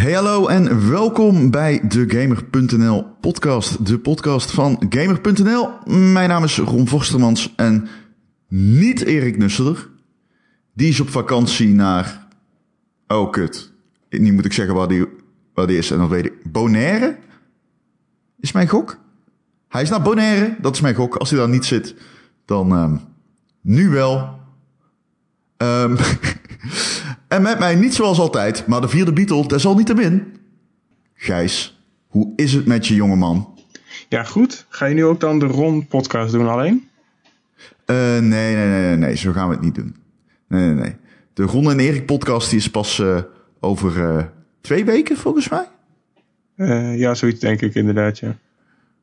Hey hallo en welkom bij de Gamer.nl podcast, de podcast van Gamer.nl. Mijn naam is Ron Vostermans en niet Erik Nusselder. Die is op vakantie naar, oh kut, nu moet ik zeggen waar die, waar die is en dan weet ik, Bonaire? Is mijn gok? Hij is naar Bonaire, dat is mijn gok. Als hij daar niet zit, dan ehm, nu wel. Ehm En met mij niet zoals altijd, maar de vierde Beatle desalniettemin. Gijs, hoe is het met je jongeman? Ja, goed. Ga je nu ook dan de Ron-podcast doen alleen? Uh, nee, nee, nee, nee, nee, zo gaan we het niet doen. Nee, nee, nee. De Ron en Erik podcast die is pas uh, over uh, twee weken volgens mij. ja, zoiets denk ik inderdaad, ja.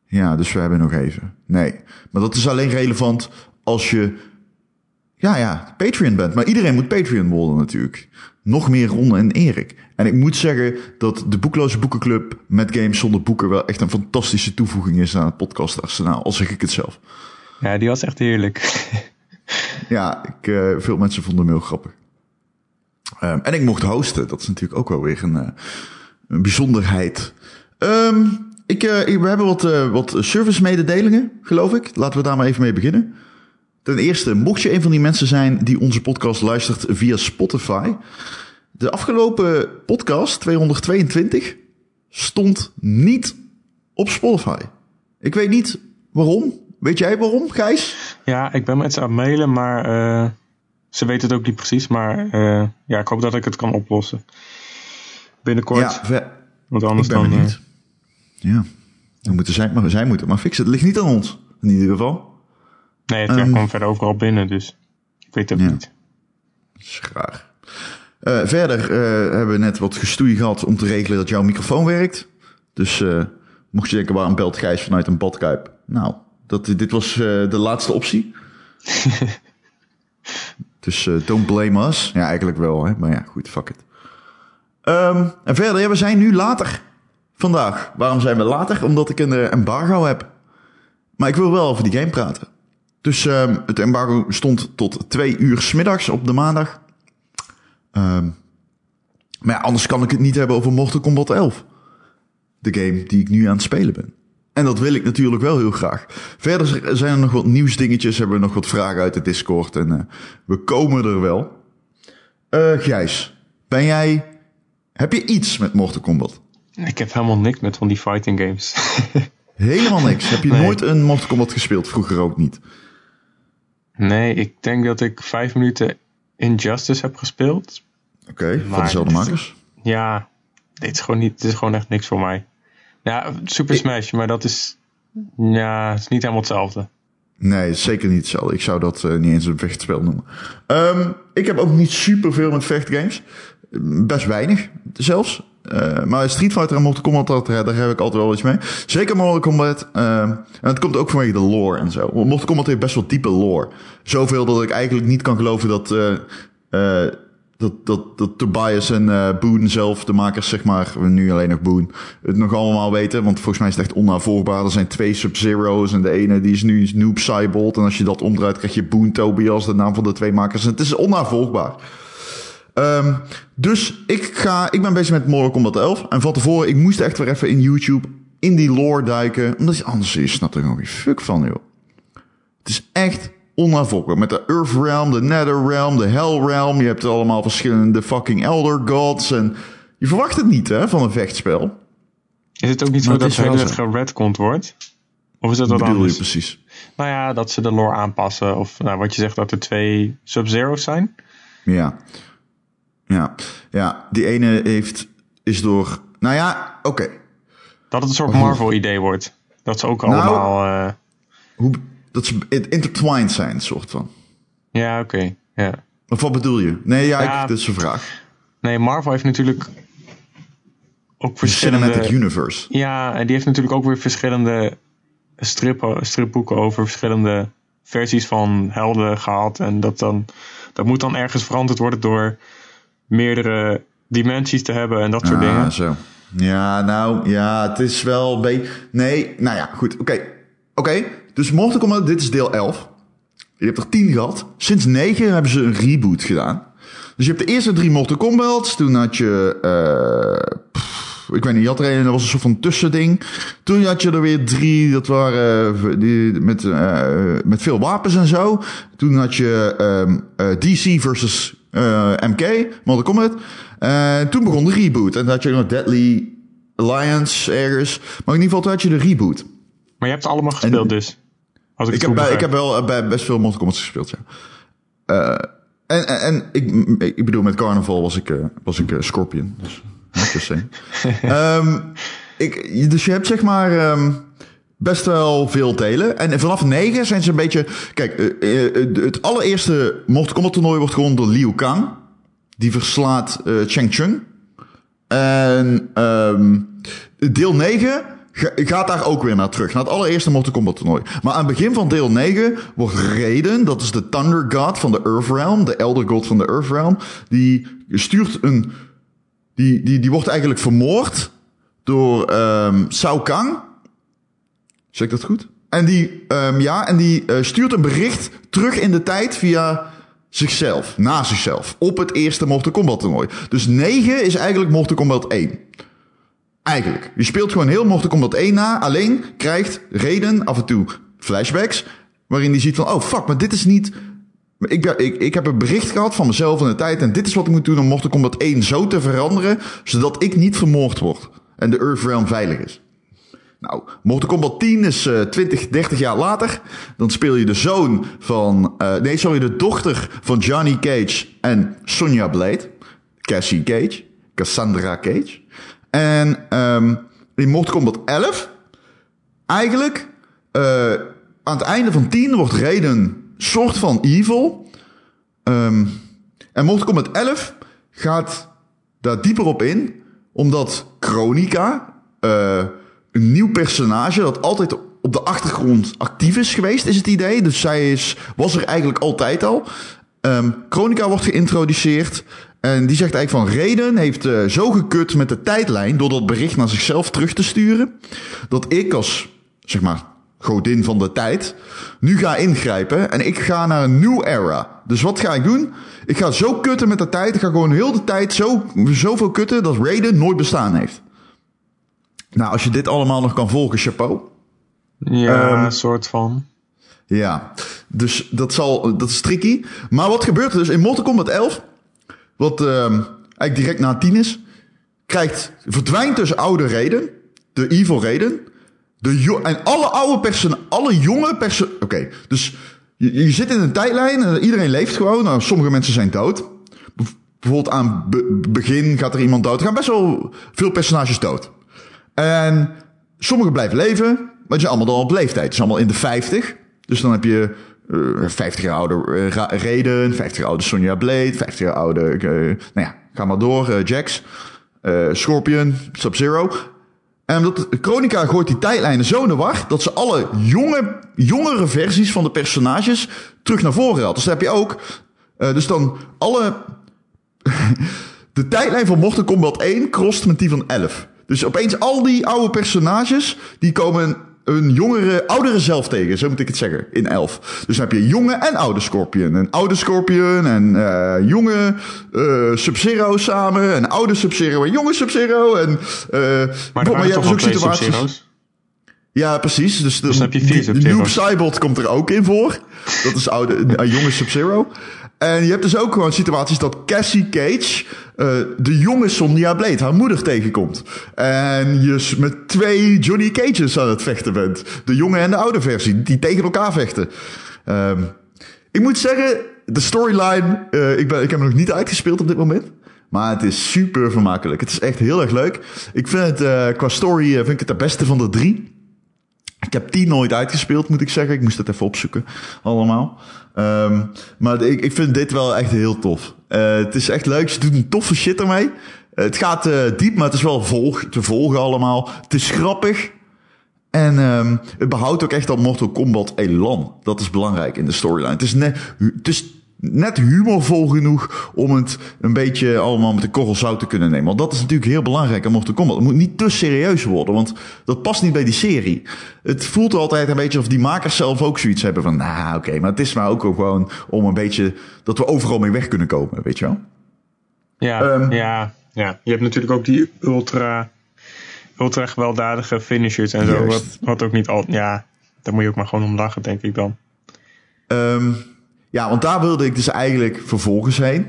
Ja, dus we hebben nog even. Nee, maar dat is alleen relevant als je ja, ja, Patreon bent. Maar iedereen moet Patreon worden natuurlijk. Nog meer Ron en Erik. En ik moet zeggen dat de Boekloze Boekenclub met Games zonder boeken wel echt een fantastische toevoeging is aan het podcastarsenaal. Al zeg ik het zelf. Ja, die was echt heerlijk. ja, ik, uh, veel mensen vonden hem heel grappig. Um, en ik mocht hosten. Dat is natuurlijk ook wel weer een, uh, een bijzonderheid. Um, ik, uh, we hebben wat, wat service mededelingen, geloof ik. Laten we daar maar even mee beginnen. Ten eerste, mocht je een van die mensen zijn die onze podcast luistert via Spotify. De afgelopen podcast, 222, stond niet op Spotify. Ik weet niet waarom. Weet jij waarom, Gijs? Ja, ik ben met ze aan het mailen, maar uh, ze weten het ook niet precies. Maar uh, ja, ik hoop dat ik het kan oplossen. Binnenkort. Ja, Want anders dan... Uh, niet. Ja, dan moeten zij, maar, zij moeten maar fixen. Het ligt niet aan ons, in ieder geval. Nee, het um, kwam verder overal binnen, dus ik weet het ja. niet. Dat is graag. Uh, verder uh, hebben we net wat gestoei gehad om te regelen dat jouw microfoon werkt. Dus uh, mocht je denken, waarom belt Gijs vanuit een badkuip? Nou, dat, dit was de laatste optie. dus don't blame us. Ja, eigenlijk wel, hè? maar ja, goed, fuck it. Um, en verder, ja, we zijn nu later vandaag. Waarom zijn we later? Omdat ik een embargo heb. Maar ik wil wel over die game praten. Dus uh, het embargo stond tot twee uur smiddags op de maandag. Um, maar ja, anders kan ik het niet hebben over Mortal Kombat 11. De game die ik nu aan het spelen ben. En dat wil ik natuurlijk wel heel graag. Verder zijn er nog wat nieuwsdingetjes. Hebben we nog wat vragen uit de Discord. En uh, we komen er wel. Uh, Gijs, ben jij... Heb je iets met Mortal Kombat? Ik heb helemaal niks met van die fighting games. helemaal niks? Heb je nee. nooit een Mortal Kombat gespeeld? Vroeger ook niet? Nee, ik denk dat ik vijf minuten Injustice heb gespeeld. Oké, okay, van dezelfde makers? Ja, dit is gewoon niet, dit is gewoon echt niks voor mij. Ja, Super Smash, maar dat is, ja, is niet helemaal hetzelfde. Nee, zeker niet hetzelfde. Ik zou dat uh, niet eens een vechtspel noemen. Um, ik heb ook niet super veel met vechtgames. Best weinig zelfs. Uh, maar Street Fighter en Mortal Kombat, dat, daar heb ik altijd wel iets mee. Zeker Mortal Kombat. Uh, en het komt ook vanwege de lore en zo. Mortal Kombat heeft best wel diepe lore. Zoveel dat ik eigenlijk niet kan geloven dat... Uh, dat, dat, dat Tobias en Boone zelf, de makers zeg maar, nu alleen nog Boone, het nog allemaal weten. Want volgens mij is het echt onnavolgbaar. Er zijn twee Sub-Zero's en de ene die is nu Noob Cybolt. En als je dat omdraait krijg je Boone Tobias, de naam van de twee makers. En het is onnavolgbaar. Um, dus ik, ga, ik ben bezig met Mortal Kombat 11. En van tevoren, ik moest echt weer even in YouTube in die lore duiken. Omdat je anders je snapt er gewoon geen fuck van, joh. Het is echt onafvolgbaar. Met de Earth Realm, de Nether Realm, de Hell Realm. Je hebt allemaal verschillende fucking Elder Gods. En je verwacht het niet, hè, van een vechtspel. Is het ook niet zo dat het hele geredcond wordt? Of is dat wat anders? Je precies? Nou ja, dat ze de lore aanpassen. Of nou, wat je zegt, dat er twee Sub-Zero's zijn. Ja. Ja, ja die ene heeft, is door. Nou ja, oké. Dat het een soort Marvel-idee wordt. Dat ze ook nou, allemaal. Uh... Hoe, dat ze intertwined zijn, soort van. Ja, oké. ja. Of wat bedoel je? Nee, ja, ja ik, dat is een vraag. Nee, Marvel heeft natuurlijk ook verschillende... Cinematic Universe. Ja, en die heeft natuurlijk ook weer verschillende strippen, stripboeken over verschillende versies van helden gehad. En dat, dan, dat moet dan ergens veranderd worden door meerdere dimensies te hebben en dat soort ah, dingen. Zo. Ja, nou, ja, het is wel... Nee, nou ja, goed. Oké, oké. Dus Mortal Kombat, dit is deel 11. Je hebt er 10 gehad. Sinds 9 hebben ze een reboot gedaan. Dus je hebt de eerste drie Mortal Kombat's. Toen had je... Uh, ik weet niet, je had er een, dat was een soort van tussending. Toen had je er weer drie, dat waren eh, die, met, uh, met veel wapens en zo. Toen had je um, uh, DC versus MK, Mortal Kombat. En toen begon de reboot. En dan had je nog Deadly Alliance ergens. Maar in ieder geval toen had je de reboot. Maar je hebt ze allemaal gespeeld En- dus? Als ik, Ik heb, bij, ik heb wel bij best veel Mortal Kombat gespeeld, ja. Eh, en en, en ik, ik bedoel, met Carnival was ik, eh, was ik eh, Scorpion. Dus, just saying. Ehm, ik, dus je hebt zeg maar ehm, best wel veel delen. En vanaf 9 zijn ze een beetje... Kijk, eh, eh, het allereerste Mortal Kombat toernooi wordt gewonnen door Liu Kang. Die verslaat eh Cheng Chung. En ehm, deel 9 ga- gaat daar ook weer naar terug. Naar het allereerste Mortal Kombat toernooi. Maar aan het begin van deel 9 wordt Raiden, dat is de Thunder God van de Earth Realm, de Elder God van de Earth Realm, die stuurt een. Die, die, die wordt eigenlijk vermoord door ehm Shao Kahn. Zeg ik dat goed? En die, ehm, ja, en die eh, stuurt een bericht terug in de tijd via zichzelf, na zichzelf, op het eerste Mortal Kombat toernooi. Dus 9 is eigenlijk Mortal Kombat 1. Eigenlijk. Je speelt gewoon heel Mortal Kombat 1 na, alleen krijgt Raiden af en toe flashbacks, waarin hij ziet van, oh fuck, maar dit is niet... Ik, ik, ik heb een bericht gehad van mezelf in de tijd en dit is wat ik moet doen om Mortal Kombat 1 zo te veranderen, zodat ik niet vermoord word en de Earth Realm veilig is. Nou, Mortal Kombat 10 is eh 20, 30 jaar later. Dan speel je de zoon van... eh, nee, sorry, de dochter van Johnny Cage en Sonya Blade. Cassie Cage. Cassandra Cage. En ehm in Mortal Kombat 11... Eigenlijk... eh, aan het einde van 10 wordt Raiden soort van evil. Ehm, en Mortal Kombat 11 gaat daar dieper op in. Omdat Chronica... eh, een nieuw personage dat altijd op de achtergrond actief is geweest, is het idee. Dus zij is, was er eigenlijk altijd al. Ehm Chronica wordt geïntroduceerd. En die zegt eigenlijk van Reden heeft eh, zo gekut met de tijdlijn door dat bericht naar zichzelf terug te sturen. Dat ik als, zeg maar, godin van de tijd, nu ga ingrijpen. En ik ga naar een new era. Dus wat ga ik doen? Ik ga zo kutten met de tijd. Ik ga gewoon heel de tijd zo, zoveel kutten dat Raiden nooit bestaan heeft. Nou, als je dit allemaal nog kan volgen, chapeau. Ja, Ehm, een soort van. Ja, dus dat, zal, dat is tricky. Maar wat gebeurt er dus in Mortal Kombat 11? Wat ehm, eigenlijk direct na 10 is. Krijgt, verdwijnt dus oude Raiden. De evil Raiden. De en alle oude personen, alle jonge personen. Oké, dus je, je zit in een tijdlijn en iedereen leeft gewoon. Nou, sommige mensen zijn dood. Bijv- Bijvoorbeeld aan be- begin gaat er iemand dood. Er gaan best wel veel personages dood. En sommigen blijven leven, maar die zijn allemaal dan op leeftijd. Het is allemaal in de 50. Dus dan heb je eh 50 jaar oude eh, Raiden, 50 jaar oude Sonja Blade, 50 jaar oude, eh, nou ja, ga maar door, eh, Jax, Scorpion, Sub-Zero. En omdat Chronica gooit die tijdlijnen zo de war dat ze alle jonge, jongere versies van de personages terug naar voren haalt. Dus dan heb je ook, dus dan alle de tijdlijn van Mortal Kombat 1 crost met die van 11. Dus opeens al die oude personages, die komen een jongere, oudere zelf tegen, zo moet ik het zeggen, in 11. Dus dan heb je jonge en oude Scorpion. Een oude Scorpion en eh, jonge eh Sub-Zero samen. En oude Sub-Zero en jonge Sub-Zero. En, eh, Maar je wel twee situaties- ja, precies. Dus, de, dan heb je vier Sub-Zero's. Noob Saibot komt er ook in voor. Dat is oude, een jonge Sub-Zero. En je hebt dus ook gewoon situaties dat Cassie Cage eh, de jonge Sonya Blade, haar moeder, tegenkomt. En je met twee Johnny Cages aan het vechten bent. De jonge en de oude versie, die tegen elkaar vechten. Ehm, ik moet zeggen, de storyline, eh, ik, ben, ik heb hem nog niet uitgespeeld op dit moment. Maar het is super vermakelijk. Het is echt heel erg leuk. Ik vind het, eh, qua story, vind ik het de beste van de drie. Ik heb die nooit uitgespeeld, moet ik zeggen. Ik moest het even opzoeken, allemaal. Ehm, maar ik, ik vind dit wel echt heel tof. Eh, het is echt leuk. Ze doen een toffe shit ermee. Eh, het gaat eh, diep, maar het is wel te volgen allemaal. Het is grappig. En ehm, het behoudt ook echt dat Mortal Kombat elan. Dat is belangrijk in de storyline. Het is, net, het is net humorvol genoeg om het een beetje allemaal met een korrel zout te kunnen nemen. Want dat is natuurlijk heel belangrijk aan Mortal Kombat. Het moet niet te serieus worden, want dat past niet bij die serie. Het voelt altijd een beetje of die makers zelf ook zoiets hebben van... Nou, oké, maar het is maar ook gewoon om een beetje... dat we overal mee weg kunnen komen, weet je wel? Ja, Ehm. ja, ja. Je hebt natuurlijk ook die ultra ultra gewelddadige finishers en zo. Wat, wat ook niet al. Ja, daar moet je ook maar gewoon om lachen, denk ik dan. Ehm, ja, want daar wilde ik dus eigenlijk vervolgens heen.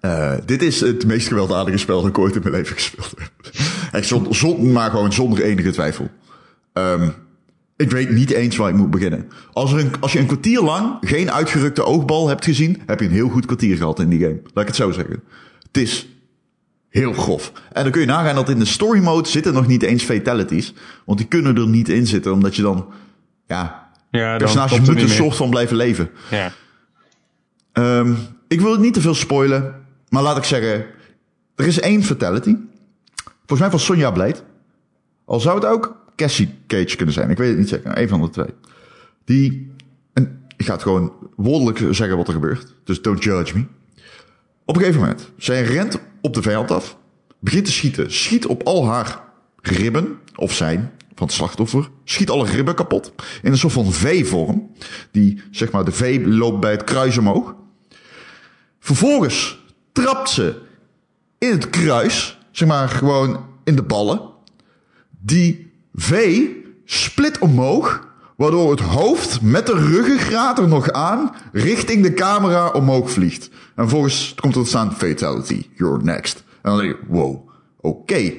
Eh, dit is het meest gewelddadige spel dat ik ooit in mijn leven gespeeld heb. Echt zon, zon- maar gewoon zonder enige twijfel. Ehm, ik weet niet eens waar ik moet beginnen. Als, er een, als je een kwartier lang geen uitgerukte oogbal hebt gezien, heb je een heel goed kwartier gehad in die game. Laat ik het zo zeggen. Het is heel grof. En dan kun je nagaan dat in de story mode zitten nog niet eens fatalities. Want die kunnen er niet in zitten, omdat je dan... Ja, Ja, personages er moeten een soort van blijven leven. Ja. Ehm, ik wil het niet te veel spoilen, maar laat ik zeggen, er is één fatality. Volgens mij van Sonja Blade. Al zou het ook Cassie Cage kunnen zijn. Ik weet het niet zeker. Een van de twee. Die, en ik ga het gewoon woordelijk zeggen wat er gebeurt. Dus don't judge me. Op een gegeven moment, zij rent op de vijand af. Begint te schieten. Schiet op al haar ribben, of zijn, van het slachtoffer. Schiet alle ribben kapot. In een soort van V-vorm. Die, zeg maar, de V loopt bij het kruis omhoog. Vervolgens trapt ze in het kruis, zeg maar gewoon in de ballen. Die V split omhoog, waardoor het hoofd met de ruggengraat er nog aan richting de camera omhoog vliegt. En vervolgens komt er staan fatality, you're next. En dan denk ik, wow, oké.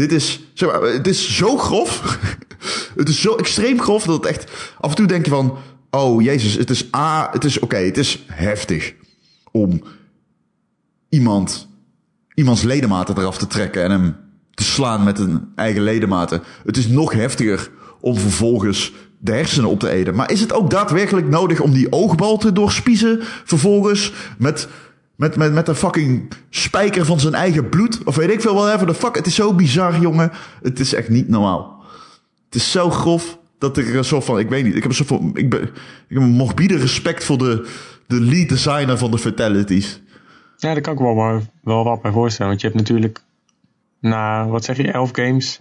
Dit is, zeg maar, het is zo grof. het is zo extreem grof dat het echt af en toe denk je van, oh jezus, het is A, het is oké, het is heftig om iemand, iemands ledematen eraf te trekken en hem te slaan met een eigen ledematen. Het is nog heftiger om vervolgens de hersenen op te eten. Maar is het ook daadwerkelijk nodig om die oogbal te doorspiezen vervolgens met, met, met, met een fucking spijker van zijn eigen bloed? Of weet ik veel wel even de fuck. Het is zo bizar, jongen. Het is echt niet normaal. Het is zo grof dat ik er een soort van, ik weet niet, ik heb een soort van, ik, ben, ik heb een morbide respect voor de, de lead designer van de fatalities. ja, daar kan ik wel, maar, wel wat bij voorstellen. Want je hebt natuurlijk na, wat zeg je, elf games...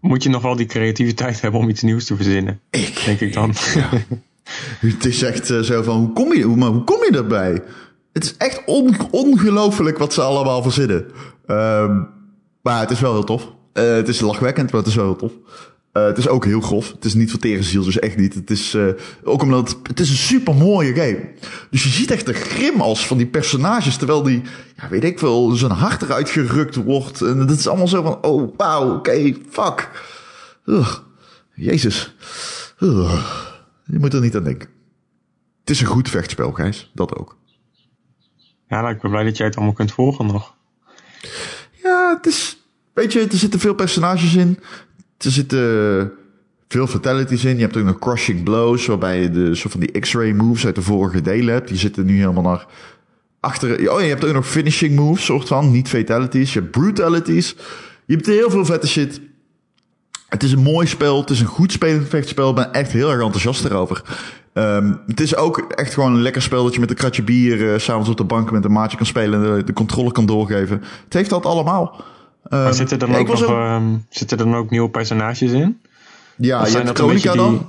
moet je nog wel die creativiteit hebben om iets nieuws te verzinnen. Ik, Denk ik dan. Het is echt eh, zo van, hoe kom je, hoe, maar hoe kom je erbij? Het is echt on, ongelooflijk wat ze allemaal verzinnen. Ehm, maar het is wel heel tof. Eh, het is lachwekkend, maar het is wel heel tof. Eh, het is ook heel grof. Het is niet voor tere ziel, dus echt niet. Het is eh, ook omdat het, is een super mooie game. Dus je ziet echt de grimas van die personages, terwijl die, ja, weet ik veel, zijn hart eruit gerukt wordt. En het is allemaal zo van, oh, wauw, oké, fuck. Ugh, Jezus. Je moet er niet aan denken. Het is een goed vechtspel, Gijs. Dat ook. Ja, nou, ik ben blij dat jij het allemaal kunt volgen nog. Ja, het is... Weet je, er zitten veel personages in. Er zitten veel fatalities in. Je hebt ook nog crushing blows, waarbij je de soort van die x-ray moves uit de vorige delen hebt. Die zitten nu helemaal naar achteren. Oh, je hebt ook nog finishing moves, soort van. Niet fatalities. Je hebt brutalities. Je hebt heel veel vette shit. Het is een mooi spel. Het is een goed spelend vechtspel. Ik ben echt heel erg enthousiast erover. Ehm, het is ook echt gewoon een lekker spel dat je met een kratje bier... eh, s'avonds op de bank met een maatje kan spelen... en de, de controle kan doorgeven. Het heeft dat allemaal. Maar Ehm, zitten er dan ook nog, ehm, zitten er dan ook nieuwe personages in? Ja, Of je hebt Chronica dan.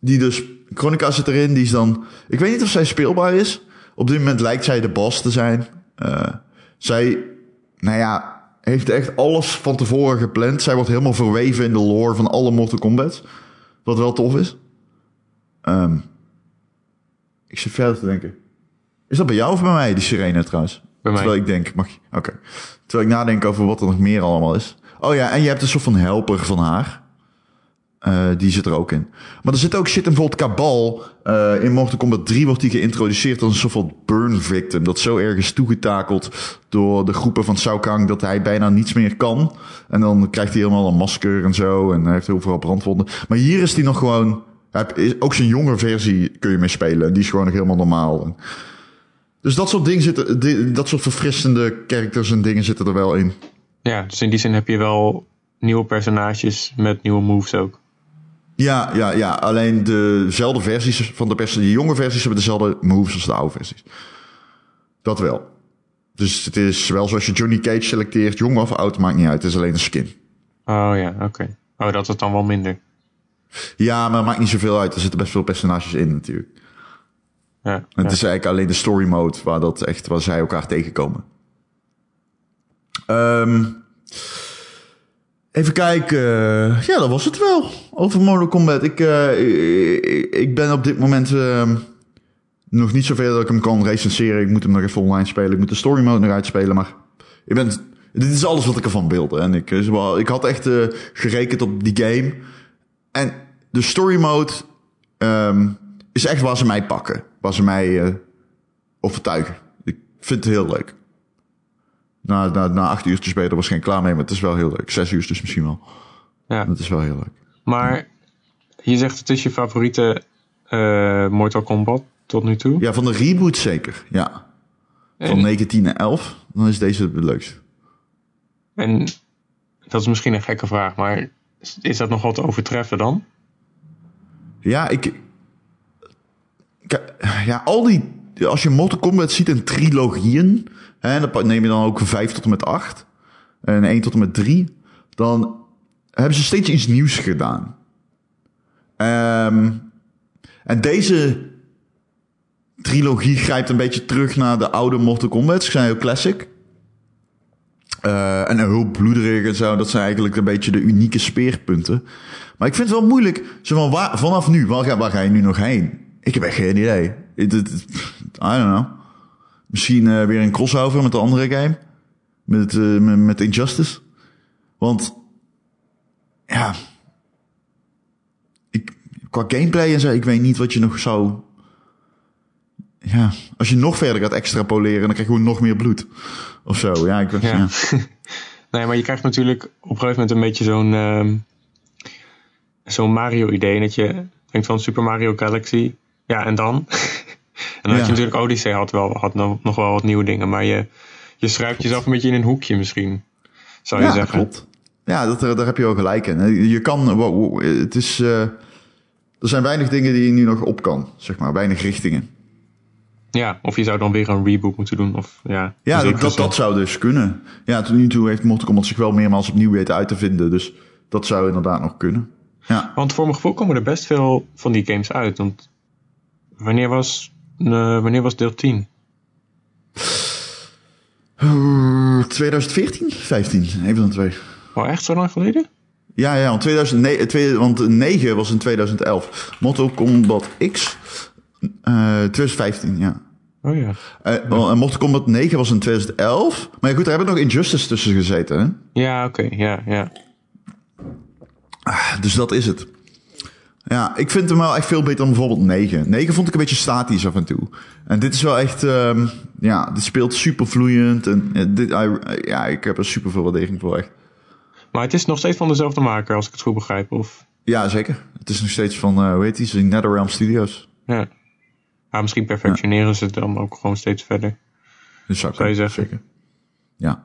Die dus... Chronica zit erin. Die is dan... Ik weet niet of zij speelbaar is. Op dit moment lijkt zij de boss te zijn. Eh, zij... Nou ja... Heeft echt alles van tevoren gepland. Zij wordt helemaal verweven in de lore van alle Mortal Kombat. Wat wel tof is. Ehm, ik zit verder te denken. Is dat bij jou of bij mij, die sirene trouwens? Bij mij. Terwijl ik denk, mag je... Oké. Terwijl ik nadenk over wat er nog meer allemaal is. Oh ja, en je hebt een soort van helper van haar. Eh, die zit er ook in. Maar er zit ook shit in, bijvoorbeeld Kabal. Eh, in Mortal Kombat 3 wordt die geïntroduceerd als een soort van burn victim. Dat zo ergens toegetakeld door de groepen van Shao Kahn dat hij bijna niets meer kan. En dan krijgt hij helemaal een masker en zo. En hij heeft overal brandwonden. Maar hier is hij nog gewoon... Ook zijn jonge versie kun je mee spelen. En die is gewoon nog helemaal normaal. Dus dat soort dingen zitten... Dat soort verfrissende characters en dingen zitten er wel in. Ja, dus in die zin heb je wel nieuwe personages met nieuwe moves ook. Ja, ja, ja. Alleen dezelfde versies van de persen. Die jonge versies hebben dezelfde moves als de oude versies. Dat wel. Dus het is wel zoals je Johnny Cage selecteert, jong of oud, maakt niet uit. Het is alleen een skin. Oh ja, oké. Oh, dat is dan wel minder. Ja, maar het maakt niet zoveel uit. Er zitten best veel personages in natuurlijk. Ja. Het is eigenlijk alleen de story mode waar dat echt, waar zij elkaar tegenkomen. Ehm, Even kijken. Ja, dat was het wel. Over Mortal Kombat. Ik, uh, ik, ik, ben op dit moment uh, nog niet zover dat ik hem kan recenseren. Ik moet hem nog even online spelen. Ik moet de story mode nog uitspelen. Maar ik ben, dit is alles wat ik ervan wilde. En ik, ik had echt uh, gerekend op die game. En de story mode um, is echt waar ze mij pakken. Waar ze mij overtuigen. Ik vind het heel leuk. Na, na, na acht uur te spelen was geen klaar mee, maar het is wel heel leuk. Zes uur dus misschien wel. Ja. Dat is wel heel leuk. Maar je zegt het is je favoriete uh, Mortal Kombat tot nu toe? Ja, van de reboot zeker, ja. Van 19 en 11, dan is deze het leukste. En dat is misschien een gekke vraag, maar is dat nog wat overtreffen dan? Ja, ik... Ja, al die... Als je Mortal Kombat ziet in trilogieën en dan neem je dan ook 5 tot en met 8 en 1 tot en met 3. Dan hebben ze steeds iets nieuws gedaan. Um, en deze trilogie grijpt een beetje terug naar de oude Mortal Kombat. Ze zijn heel classic. Uh, en heel bloederig en zo. Dat zijn eigenlijk een beetje de unieke speerpunten. Maar ik vind het wel moeilijk. Zo van, waar, vanaf nu, waar ga, waar ga je nu nog heen? Ik heb echt geen idee. I don't know. Misschien uh, weer een crossover met de andere game. Met, uh, met, met Injustice. Want, ja. Ik, qua gameplay en zo, ik weet niet wat je nog zou. Ja, als je nog verder gaat extrapoleren, dan krijg je gewoon nog meer bloed. Of zo, ja. Ik, ja. ja. nee, maar je krijgt natuurlijk op een gegeven moment een beetje zo'n. Uh, zo'n Mario-idee. Dat je denkt van Super Mario Galaxy. Ja, en dan? En dan had je natuurlijk Odyssey had, wel, had nog wel wat nieuwe dingen. Maar je, je schrijft jezelf een beetje in een hoekje misschien. Zou je ja, zeggen. Klopt. Ja, dat, daar heb je wel gelijk in. Je kan, het is, uh, er zijn weinig dingen die je nu nog op kan, zeg maar. Weinig richtingen. Ja, of je zou dan weer een reboot moeten doen. Of, ja, ja dat, dat, dat, zou dus kunnen. Ja, tot nu toe heeft Mortal Kombat zich wel meermaals opnieuw weten uit te vinden. Dus dat zou inderdaad nog kunnen. Ja. Want voor mijn gevoel komen er best veel van die games uit. Want wanneer was uh, wanneer was deel 10? Uh, 2014? 15, even dan twee. Oh, echt zo lang geleden? Ja, ja, want, 2009, want 9 was in 2011. Mortal Kombat X, uh, 2015, ja. Oh ja. Uh, en Mortal Kombat 9 was in 2011. Maar ja, goed, daar hebben nog Injustice tussen gezeten, hè? Ja, oké, okay, ja, ja. Ah, dus dat is het. Ja, ik vind hem wel echt veel beter dan bijvoorbeeld 9. 9 vond ik een beetje statisch af en toe. En dit is wel echt, um, ja, dit speelt super vloeiend. En dit, ja, ik heb er super veel waardering voor echt. Maar het is nog steeds van dezelfde maker, als ik het goed begrijp, of? Ja, zeker. Het is nog steeds van, uh, hoe heet die, NetherRealm Studios. Ja. Maar misschien perfectioneren ze het dan ook gewoon steeds verder. Dat zou, zou je zeggen. Zeker. Ja,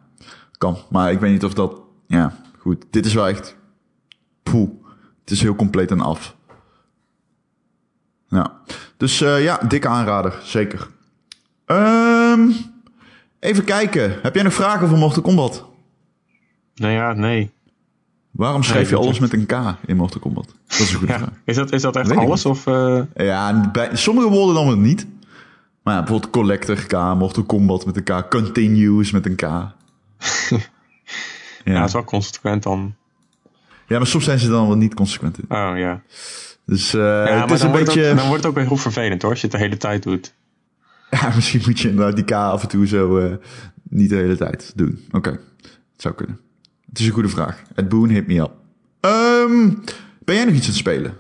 kan. Maar ik weet niet of dat, ja, goed. Dit is wel echt, poeh. Het is heel compleet en af. Ja. Dus uh, ja, dikke aanrader, zeker. Um, even kijken. Heb jij nog vragen voor Mortal Kombat? Nou ja, nee. Waarom schrijf je alles met een K in Mortal Kombat? Dat is een goede vraag. Is dat, is dat echt alles? Of, uh... Ja, bij sommige woorden dan wel niet. Maar ja, bijvoorbeeld Collector K, Mortal Kombat met een K, Continuous met een K. ja. ja, dat is wel consequent dan. Ja, maar soms zijn ze dan wel niet consequent in. Oh ja. Dus uh, het is een beetje... Ook, dan wordt het ook weer heel vervelend hoor, als je het de hele tijd doet. Ja, misschien moet je inderdaad die K af en toe zo uh, niet de hele tijd doen. Oké, okay. het zou kunnen. Het is een goede vraag. Ed Boon, hit me up. Um, ben jij nog iets aan het spelen?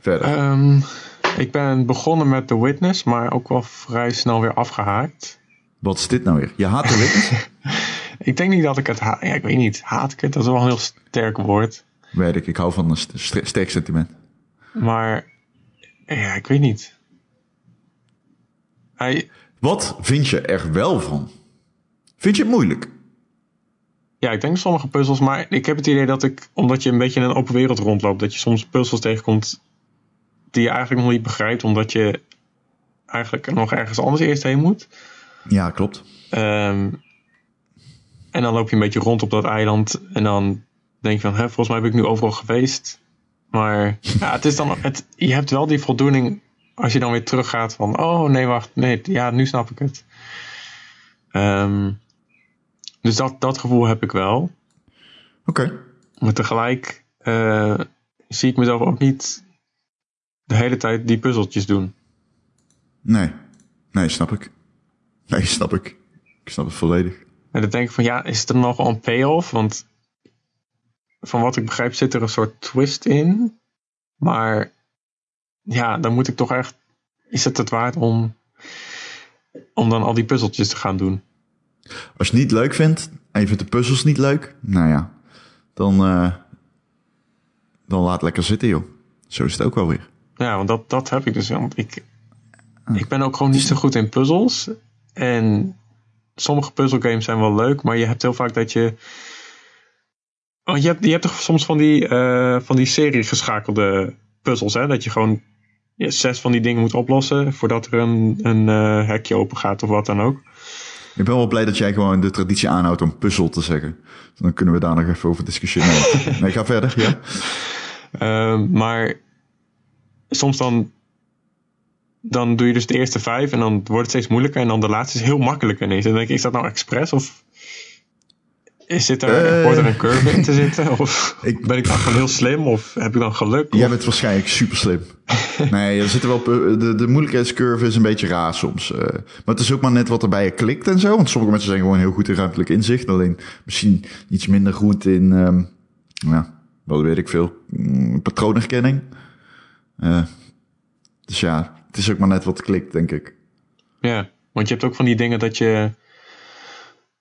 Verder. Um, ik ben begonnen met The Witness, maar ook wel vrij snel weer afgehaakt. Wat is dit nou weer? Je haat The Witness? ik denk niet dat ik het haat. Ja, ik weet niet. Haat ik het? Dat is wel een heel sterk woord. Weet ik. Ik hou van een sterk sentiment. Maar ja, ik weet niet. Hij... Wat vind je er wel van? Vind je het moeilijk? Ja, ik denk sommige puzzels, maar ik heb het idee dat ik, omdat je een beetje in een open wereld rondloopt, dat je soms puzzels tegenkomt die je eigenlijk nog niet begrijpt, omdat je eigenlijk nog ergens anders eerst heen moet. Ja, klopt. Um, en dan loop je een beetje rond op dat eiland en dan denk je van, hè, volgens mij ben ik nu overal geweest. Maar ja, het is dan, het, je hebt wel die voldoening als je dan weer teruggaat van, oh nee, wacht, nee, ja, nu snap ik het. Um, dus dat, dat gevoel heb ik wel. Oké. Maar tegelijk eh, zie ik mezelf ook niet de hele tijd die puzzeltjes doen. Nee. Nee, snap ik. Nee, snap ik. Ik snap het volledig. En dan denk ik van ja, is het er nog een payoff? Want van wat ik begrijp zit er een soort twist in. Maar ja, dan moet ik toch echt. Is het het waard om, om dan al die puzzeltjes te gaan doen? Als je het niet leuk vindt en je vindt de puzzels niet leuk, nou ja, dan, eh, dan laat lekker zitten, joh. Zo is het ook wel weer. Ja, want dat, dat heb ik dus. Want ik, ik ben ook gewoon niet zo goed in puzzels. En sommige puzzelgames zijn wel leuk, maar je hebt heel vaak dat je. Oh, je, hebt, je hebt toch soms van die, eh, van die serie geschakelde puzzels, hè? Dat je gewoon ja, zes van die dingen moet oplossen voordat er een, een eh, hekje open gaat of wat dan ook. Ik ben wel blij dat jij gewoon de traditie aanhoudt om puzzel te zeggen. Dan kunnen we daar nog even over discussiëren. nee, ga verder, ja. Ehm, maar soms dan, dan doe je dus de eerste vijf en dan wordt het steeds moeilijker en dan de laatste is heel makkelijk ineens. En dan denk ik, is dat nou expres of dit er, Eh. hoort er een curve in te zitten? Of Ik- ben ik dan gewoon heel slim of heb ik dan geluk? Jij Of- bent waarschijnlijk super slim. Nee, er zitten wel pu- de, de moeilijkheidscurve is een beetje raar soms. eh. maar het is ook maar net wat er bij je klikt en zo. Want sommige mensen zijn gewoon heel goed in ruimtelijk inzicht. Alleen misschien iets minder goed in, ehm, ja, wat weet ik veel, mm, patroonherkenning. Eh, dus ja, het is ook maar net wat klikt, denk ik. Ja, want je hebt ook van die dingen dat je.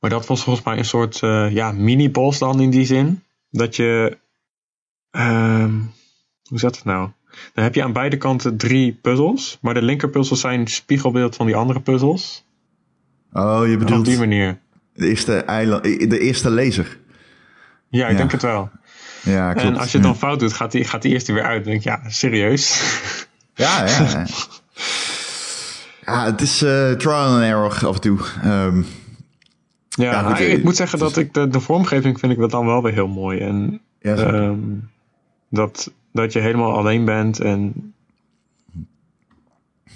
Maar dat was volgens mij een soort eh, ja, mini-boss dan in die zin. Dat je. ehm, hoe zat het nou? Dan heb je aan beide kanten drie puzzels. Maar de linkerpuzzels zijn spiegelbeeld van die andere puzzels. Oh, je Op bedoelt die manier. de eerste, eiland, de eerste laser. Ja, ik Ja. denk het wel. Ja, klopt. en als je het dan fout doet, gaat die, gaat die eerste weer uit. Dan denk ik, ja, serieus? Ja, ja. ja. Ja, het is eh, trial and error af en toe. Ehm, Ja, Ja, goed, maar eh, ik moet zeggen dat ik de, de vormgeving vind ik dat dan wel weer heel mooi. En ja. Ehm, dat, dat je helemaal alleen bent en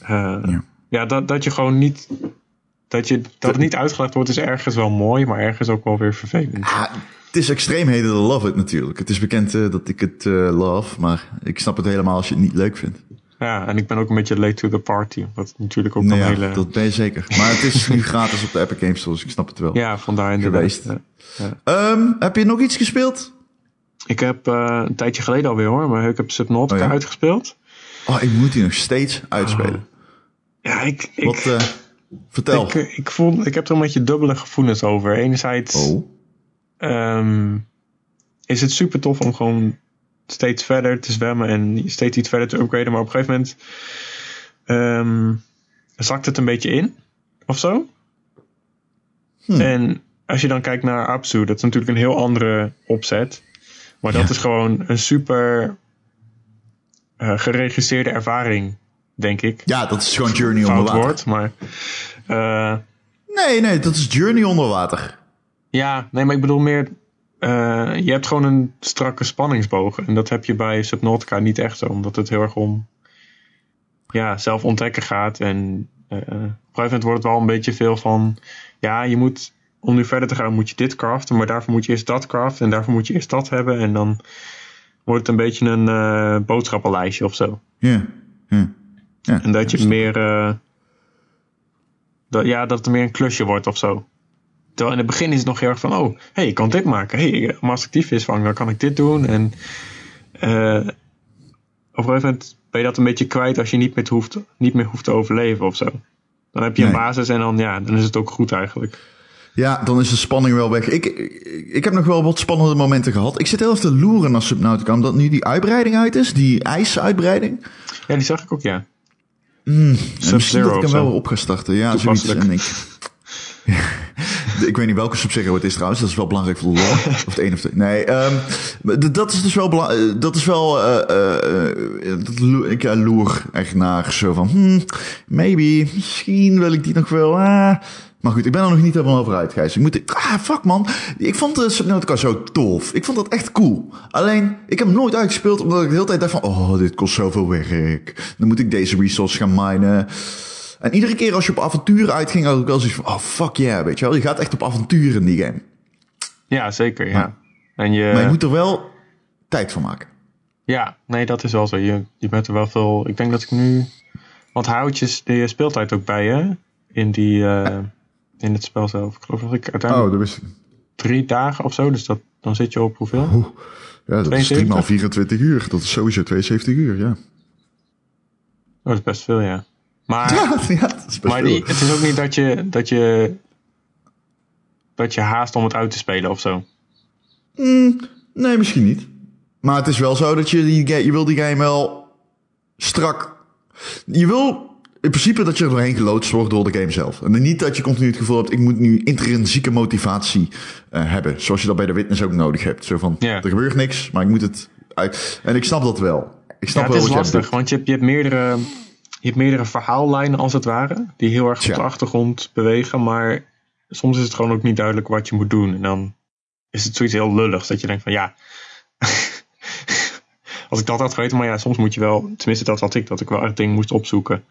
eh, Ja. ja, dat, dat je gewoon niet dat, je, dat het niet uitgelegd wordt is ergens wel mooi, maar ergens ook wel weer vervelend. Ah, het is extreem hated or love it natuurlijk. Het is bekend eh, dat ik het love, maar ik snap het helemaal als je het niet leuk vindt. Ja, en ik ben ook een beetje late to the party. Wat natuurlijk ook Nee, een ja, hele... dat ben je zeker. Maar het is nu gratis op de Epic Games Store, dus ik snap het wel. Ja, vandaar inderdaad. Geweest. Ja. Ehm, heb je nog iets gespeeld? Ik heb eh, een tijdje geleden alweer hoor, maar ik heb Subnautica Oh ja? uitgespeeld. Oh, ik moet die nog steeds uitspelen. Ja, ik, ik, Wat, eh, vertel. ik, ik, voel, ik heb er een beetje dubbele gevoelens over. Enerzijds oh, ehm, is het super tof om gewoon steeds verder te zwemmen en steeds iets verder te upgraden. Maar op een gegeven moment ehm, zakt het een beetje in of zo. Hm. En als je dan kijkt naar Apsu, dat is natuurlijk een heel andere opzet. Maar dat Ja. is gewoon een super eh, geregisseerde ervaring, denk ik. ja, dat is gewoon Journey onder water. woord, maar... eh, Nee, nee, dat is Journey onder water. Ja, nee, maar ik bedoel meer. Eh, je hebt gewoon een strakke spanningsboog. En dat heb je bij Subnautica niet echt zo, omdat het heel erg om ja, zelf ontdekken gaat. En eh, op een gegeven moment wordt het wel een beetje veel van. Ja, je moet. Om nu verder te gaan, moet je dit craften. Maar daarvoor moet je eerst dat craften. En daarvoor moet je eerst dat hebben. En dan wordt het een beetje een eh, boodschappenlijstje of zo. Ja, ja. ja. En dat je meer. dat, ja, dat het meer een klusje wordt of zo. Terwijl in het begin is het nog heel erg van: oh, hey, ik kan dit maken. hey, als ik die dan kan ik dit doen. En eh, op een gegeven moment ben je dat een beetje kwijt als je niet meer hoeft, niet meer hoeft te overleven of zo. Dan heb je een basis en dan, ja, dan is het ook goed eigenlijk. Ja, dan is de spanning wel weg. Ik, ik, heb nog wel wat spannende momenten gehad. Ik zit heel even te loeren naar Subnautica, omdat nu die uitbreiding uit is. Die ijsuitbreiding. Ja, die zag ik ook, ja. En misschien dat ik hem wel op ga starten. Ja, zoiets. En ik, ik weet niet welke Sub-Zero het is trouwens. Dat is wel belangrijk voor de lore. Of het een of de... Nee, ehm, d- dat is dus wel... eh, Dat is wel... lo- ik ja, loer echt naar zo van... Hmm, maybe. Misschien wil ik die nog wel... ah. Maar goed, ik ben er nog niet helemaal over uit, Gijs. Ik moet... Ah, fuck man. Ik vond de Subnautica zo tof. Ik vond dat echt cool. Alleen, ik heb hem nooit uitgespeeld omdat ik de hele tijd dacht van... Oh, dit kost zoveel werk. Dan moet ik deze resource gaan minen. En iedere keer als je op avonturen uitging, had ik wel zoiets van... Oh, fuck yeah, weet je wel. Je gaat echt op avonturen in die game. Ja, zeker, ja. Ja. En je, Maar je moet er wel tijd van maken. Ja, nee, dat is wel zo. Je, je bent er wel veel... Ik denk dat ik nu... Want houtjes de speeltijd ook bij, hè? In, die, eh, in het spel zelf. Ik geloof dat ik uiteindelijk Oh, dat ik. drie dagen of zo. Dus dat, dan zit je op hoeveel? Ja, dat is 3 maal 72. 24 uur. Dat is sowieso 72 uur, ja. Oh, dat is best veel, ja. Maar, Ja, is maar die, het is ook niet dat je, dat je... Dat je haast om het uit te spelen of zo. Mm, nee, misschien niet. Maar het is wel zo dat je die, je wil die game wel strak... Je wil in principe dat je er doorheen geloodst wordt door de game zelf. En niet dat je continu het gevoel hebt, ik moet nu intrinsieke motivatie eh, hebben. Zoals je dat bij de witness ook nodig hebt. Zo van, Ja. er gebeurt niks, maar ik moet het uit... En ik snap dat wel. Ik snap Ja, wel het is wat je lastig, want je hebt, je hebt meerdere... Je hebt meerdere verhaallijnen als het ware, die heel erg op de achtergrond bewegen, maar soms is het gewoon ook niet duidelijk wat je moet doen. En dan is het zoiets heel lulligs dat je denkt van ja, als ik dat had geweten, maar ja, soms moet je wel, tenminste dat had ik, dat ik wel echt dingen moest opzoeken.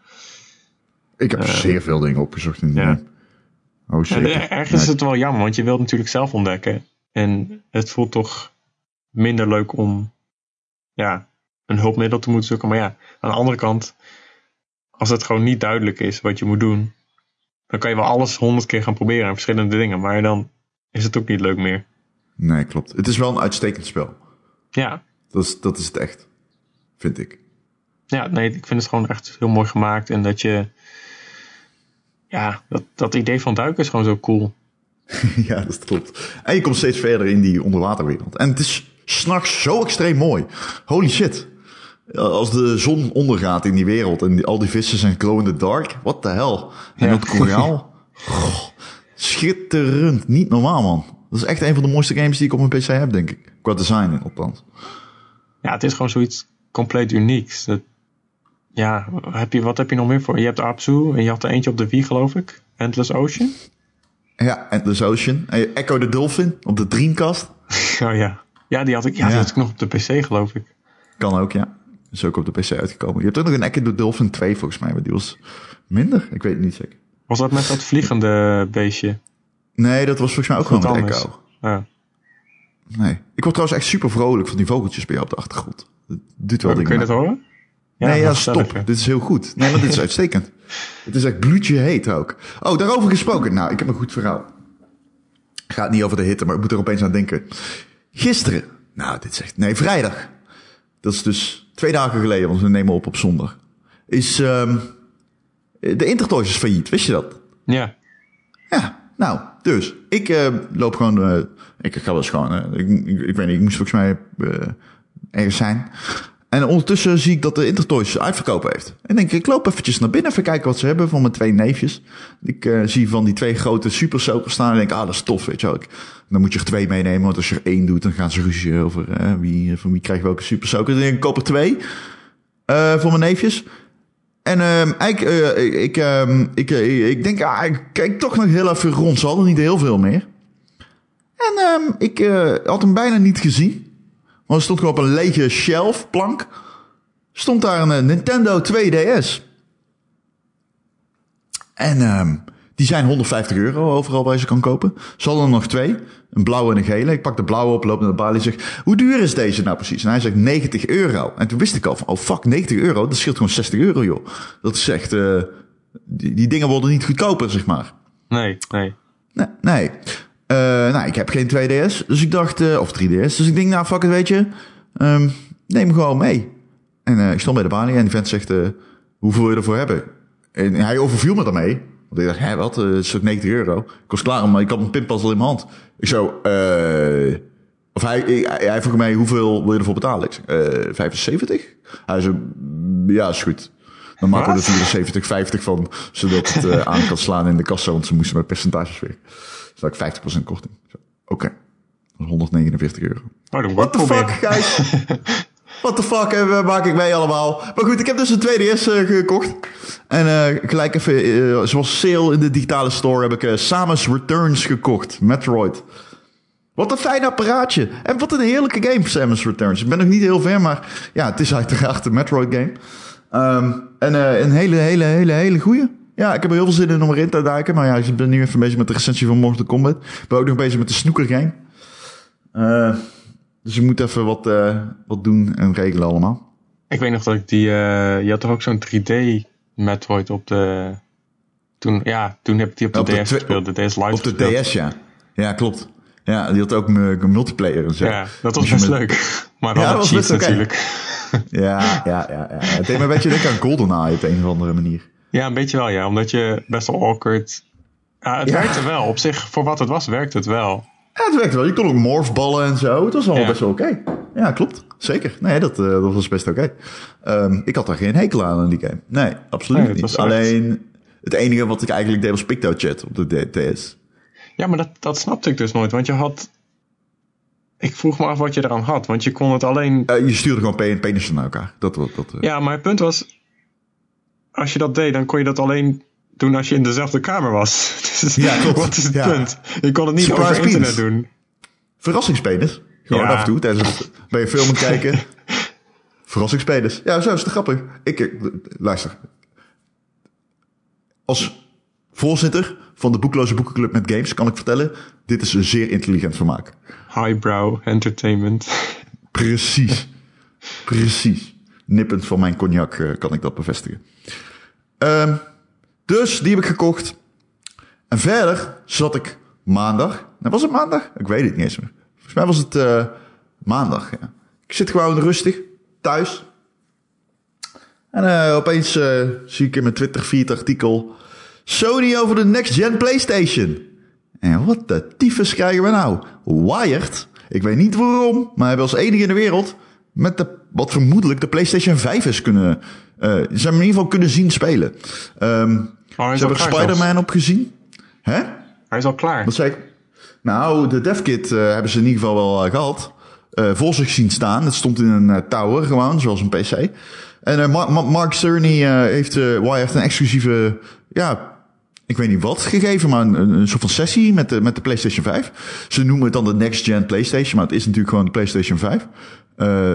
Ik heb zeer veel dingen opgezocht in die Eh, ja. Oh, zeker. ergens is het wel jammer, want je wilt natuurlijk zelf ontdekken. En het voelt toch minder leuk om ja, een hulpmiddel te moeten zoeken. Maar ja, aan de andere kant, als het gewoon niet duidelijk is wat je moet doen, dan kan je wel alles honderd keer gaan proberen en verschillende dingen. Maar dan is het ook niet leuk meer. Nee, klopt. Het is wel een uitstekend spel. Ja, Dat is, dat is het echt. Vind ik. ja nee, ik vind het gewoon echt heel mooi gemaakt. En dat je, ja, dat, dat idee van duiken is gewoon zo cool. ja, dat klopt. En je komt steeds verder in die onderwaterwereld. En het is s'nachts zo extreem mooi. Holy shit. Als de zon ondergaat in die wereld en die, al die vissen zijn glow in the dark. What the hell? En Ja. dat koraal. Goh, schitterend. Niet normaal, man. Dat is echt een van de mooiste games die ik op mijn PC heb, denk ik. Qua design, althans. Ja, het is gewoon zoiets compleet unieks. Dat, ja, heb je, wat heb je nog meer voor? Je hebt Apsu en je had er eentje op de Wii, geloof ik. Endless Ocean. Ja, Endless Ocean. En Echo the Dolphin op de Dreamcast. Oh ja. Ja, die had ik, ja, die Ja. had ik nog op de PC, geloof ik. Kan ook, ja. Is ook op de PC uitgekomen. Je hebt ook nog een Echo the Dolphin 2 volgens mij, maar die was minder. Ik weet het niet zeker. Was dat met dat vliegende beestje? Nee, dat was volgens mij ook gewoon met anders. Echo. Ja. Nee. Ik word trouwens echt super vrolijk van die vogeltjes bij jou op de achtergrond. Dat doet wel Kun je dingen. dat horen? nee, ja, maar vertel stop. Dit is heel goed. Nee, maar dit is uitstekend. Het is echt bloedje heet ook. Oh, daarover gesproken. Nou, ik heb een goed verhaal. Gaat niet over de hitte, maar ik moet er opeens aan denken. Gisteren. Nou, dit is echt... Nee, vrijdag. Dat is dus twee dagen geleden, want we nemen op op zondag. Is... ehm de Intertoys is failliet. Wist je dat? Ja. Ja, nou, dus ik eh, loop gewoon. eh, ik ga wel eens gewoon. eh, ik, ik, ik weet niet, ik moest volgens mij eh, ergens zijn. En ondertussen zie ik dat de Intertoys uitverkoop heeft. En denk ik, ik loop eventjes naar binnen, even kijken wat ze hebben van mijn twee neefjes. Ik eh, zie van die twee grote super soakers staan en denk, ah, dat is tof, weet je wel. Dan moet je er twee meenemen, want als je er één doet, dan gaan ze ruzie over eh, wie, van wie krijgt welke super soaker. Dus ik koop er twee eh, voor mijn neefjes. En ehm ik, eh, ik, ehm, ik, eh, ik denk, ah, ik kijk toch nog heel even rond. Ze hadden niet heel veel meer. En ehm, ik eh, had hem bijna niet gezien. Want er stond gewoon op een lege shelf, plank. Stond daar een eh, Nintendo 2DS. En ehm, die zijn 150 euro overal waar je ze kan kopen. Ze hadden er nog twee. Een blauwe en een gele. Ik pak de blauwe op, loop naar de balie en zeg... Hoe duur is deze nou precies? En hij zegt 90 euro. En toen wist ik al van... Oh fuck, 90 euro? Dat scheelt gewoon 60 euro, joh. Dat is echt... eh, die, die dingen worden niet goedkoper, zeg maar. Nee, nee. Nee. nee. Eh, nou, ik heb geen 2DS. Dus ik dacht... eh, of 3DS. Dus ik denk, nou fuck het, weet je. Ehm, neem hem gewoon mee. En eh, ik stond bij de balie en die vent zegt... hoeveel wil je ervoor hebben? En hij overviel me daarmee. Want ik dacht, hé, wat? Is ook 90 euro. Ik was klaar, maar ik had een pinpas al in mijn hand. Ik zo, eh... Of hij, hij, hij vroeg mij, hoeveel wil je ervoor betalen? Ik zeg, eh 75? Hij zei, ja, is goed. Dan maken we er Wat? 74, 50 van, zodat het aan kan slaan in de kassa, want ze moesten met percentages weer. Had ik 50% korting. Oké, dat is 149 euro. Oh, dan What the fuck, guys? What the fuck maak ik mee allemaal? Maar goed, ik heb dus een 2DS eh, gekocht. En eh, gelijk even, eh, zoals sale in de digitale store, heb ik Samus Returns gekocht. Metroid. Wat een fijn apparaatje. En wat een heerlijke game, Samus Returns. Ik ben nog niet heel ver, maar ja, het is uiteraard een Metroid game. Ehm, en eh, een hele, hele, hele, hele goeie. Ja, ik heb er heel veel zin in om erin te duiken. Maar ja, ik ben nu even bezig met de recensie van Mortal Kombat. Ik ben ook nog bezig met de snooker game. Eh, Dus je moet even wat, uh, wat doen en regelen allemaal. Ik weet nog dat ik die... Uh, je had toch ook zo'n 3D Metroid op de... Toen, ja, toen heb ik die op de op DS gespeeld. De DS Op de DS, ja. Ja, klopt. Ja, die had ook multiplayer en zo. Ja, dat was best met... leuk. Maar wel ja, dat was best natuurlijk. Ja, ja, ja, ja. Het deed me een beetje denken aan GoldenEye op een of andere manier. Ja, een beetje wel, ja. Omdat je best wel awkward... Ja, het werkte wel. Op zich, voor wat het was, werkte het wel. Ja, het werkte wel. Je kon ook morphballen en zo. Het was wel best wel oké. Ja, klopt. Zeker. Nee, dat, uh, dat was best oké. Okay. Um, ik had daar geen hekel aan in die game. Nee, absoluut nee, niet. Alleen, het enige wat ik eigenlijk deed was PictoChat op de DS. Ja, maar dat, dat snapte ik dus nooit. Want je had... Ik vroeg me af wat je eraan had. Want je kon het alleen... Uh, je stuurde gewoon penissen naar elkaar. Dat, dat, dat, uh... Ja, maar het punt was... Als je dat deed, dan kon je dat alleen doen als je in dezelfde kamer was. Dus ja, klopt. Wat is het punt? Je kon het niet Surprise over internet doen. Verrassingspenis. Gewoon af en toe tijdens het, bij je film kijken. Verrassingspenis. Ja, zo is het grappig. Ik, eh, luister. Als voorzitter van de Boekloze Boekenclub met Games kan ik vertellen... dit is een zeer intelligent vermaak. Highbrow entertainment. Precies. Precies. Nippend van mijn cognac uh, kan ik dat bevestigen. Um, dus die heb ik gekocht. En verder zat ik maandag. was het maandag? Ik weet het niet eens meer. Volgens mij was het uh, maandag. Ja. Ik zit gewoon rustig thuis. En uh, opeens uh, zie ik in mijn Twitter feed artikel... Sony over de next gen PlayStation. En wat de tyfus krijgen we nou? Wired? Ik weet niet waarom, maar was als enige in de wereld... met de, wat vermoedelijk de PlayStation 5 is kunnen... Uh, ze hebben in ieder geval kunnen zien spelen. Um, Oh, Ze hebben Spider-Man op gezien. Hè? Hij is al klaar. Wat zei ik? Nou, de devkit uh, hebben ze in ieder geval wel uh, gehad. Voor zich zien staan. Het stond in een tower gewoon, zoals een PC. En Mark Cerny heeft, een exclusieve, ja, ik weet niet wat gegeven, maar een, een soort van sessie met de, met de PlayStation 5. Ze noemen het dan de next gen PlayStation, maar het is natuurlijk gewoon de PlayStation 5.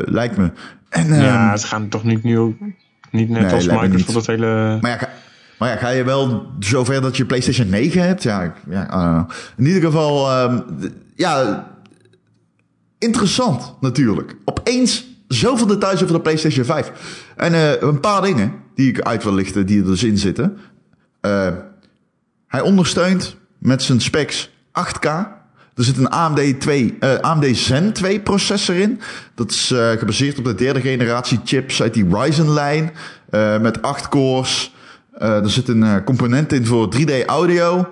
lijkt me. En, ja, ehm, ze gaan toch niet nieuw, niet net nee, als Microsoft het hele... Maar ja, maar ja, ga je wel zover dat je PlayStation 9 hebt? Ja, ja in ieder geval, um, ja, interessant natuurlijk. Opeens zoveel details over de PlayStation 5. En uh, een paar dingen die ik uit wil lichten, die er dus in zitten. Uh, hij ondersteunt met zijn specs 8K. Er zit een AMD, 2, uh, AMD Zen 2 processor in. Dat is uh, gebaseerd op de derde generatie chips uit die Ryzen-lijn. Uh, met 8 cores, er zit een component in voor 3D audio.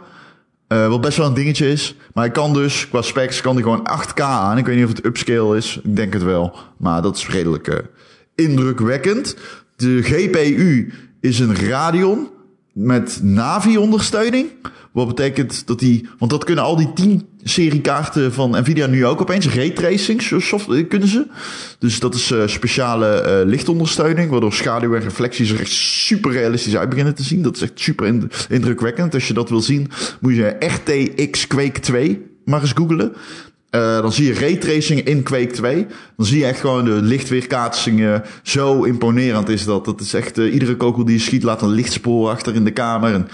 Wat best wel een dingetje is. Maar hij kan dus, qua specs, kan hij gewoon 8K aan. Ik weet niet of het upscale is. Ik denk het wel. Maar dat is redelijk indrukwekkend. De GPU is een Radeon met Navi-ondersteuning. Wat betekent dat die, want dat kunnen al die 10 serie kaarten van Nvidia nu ook opeens. Raytracing software kunnen ze. Dus dat is uh, speciale uh, lichtondersteuning, waardoor schaduw en reflecties er echt super realistisch uit beginnen te zien. Dat is echt super indrukwekkend. Als je dat wil zien, moet je RTX Quake 2 maar eens googlen. Dan zie je raytracing in Quake 2. Dan zie je echt gewoon de lichtweerkaatsingen. Zo imponerend is dat. Dat is echt, iedere kogel die je schiet laat een lichtspoor achter in de kamer. En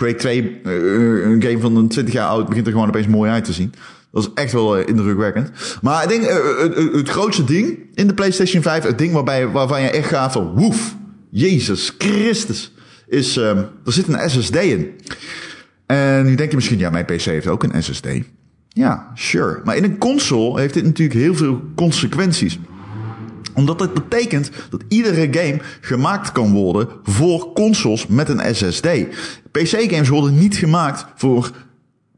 Quake 2, uh, een game van een 20 jaar oud, begint er gewoon opeens mooi uit te zien. Dat is echt wel indrukwekkend. Maar ik denk, het, het grootste ding in de PlayStation 5, het ding waarbij, waarvan je echt gaat van woef, Jezus Christus, is, um, er zit een SSD in. En nu denk je misschien, ja, mijn PC heeft ook een SSD. Ja, sure. Maar in een console heeft dit natuurlijk heel veel consequenties omdat het betekent dat iedere game gemaakt kan worden voor consoles met een SSD. PC-games worden niet gemaakt voor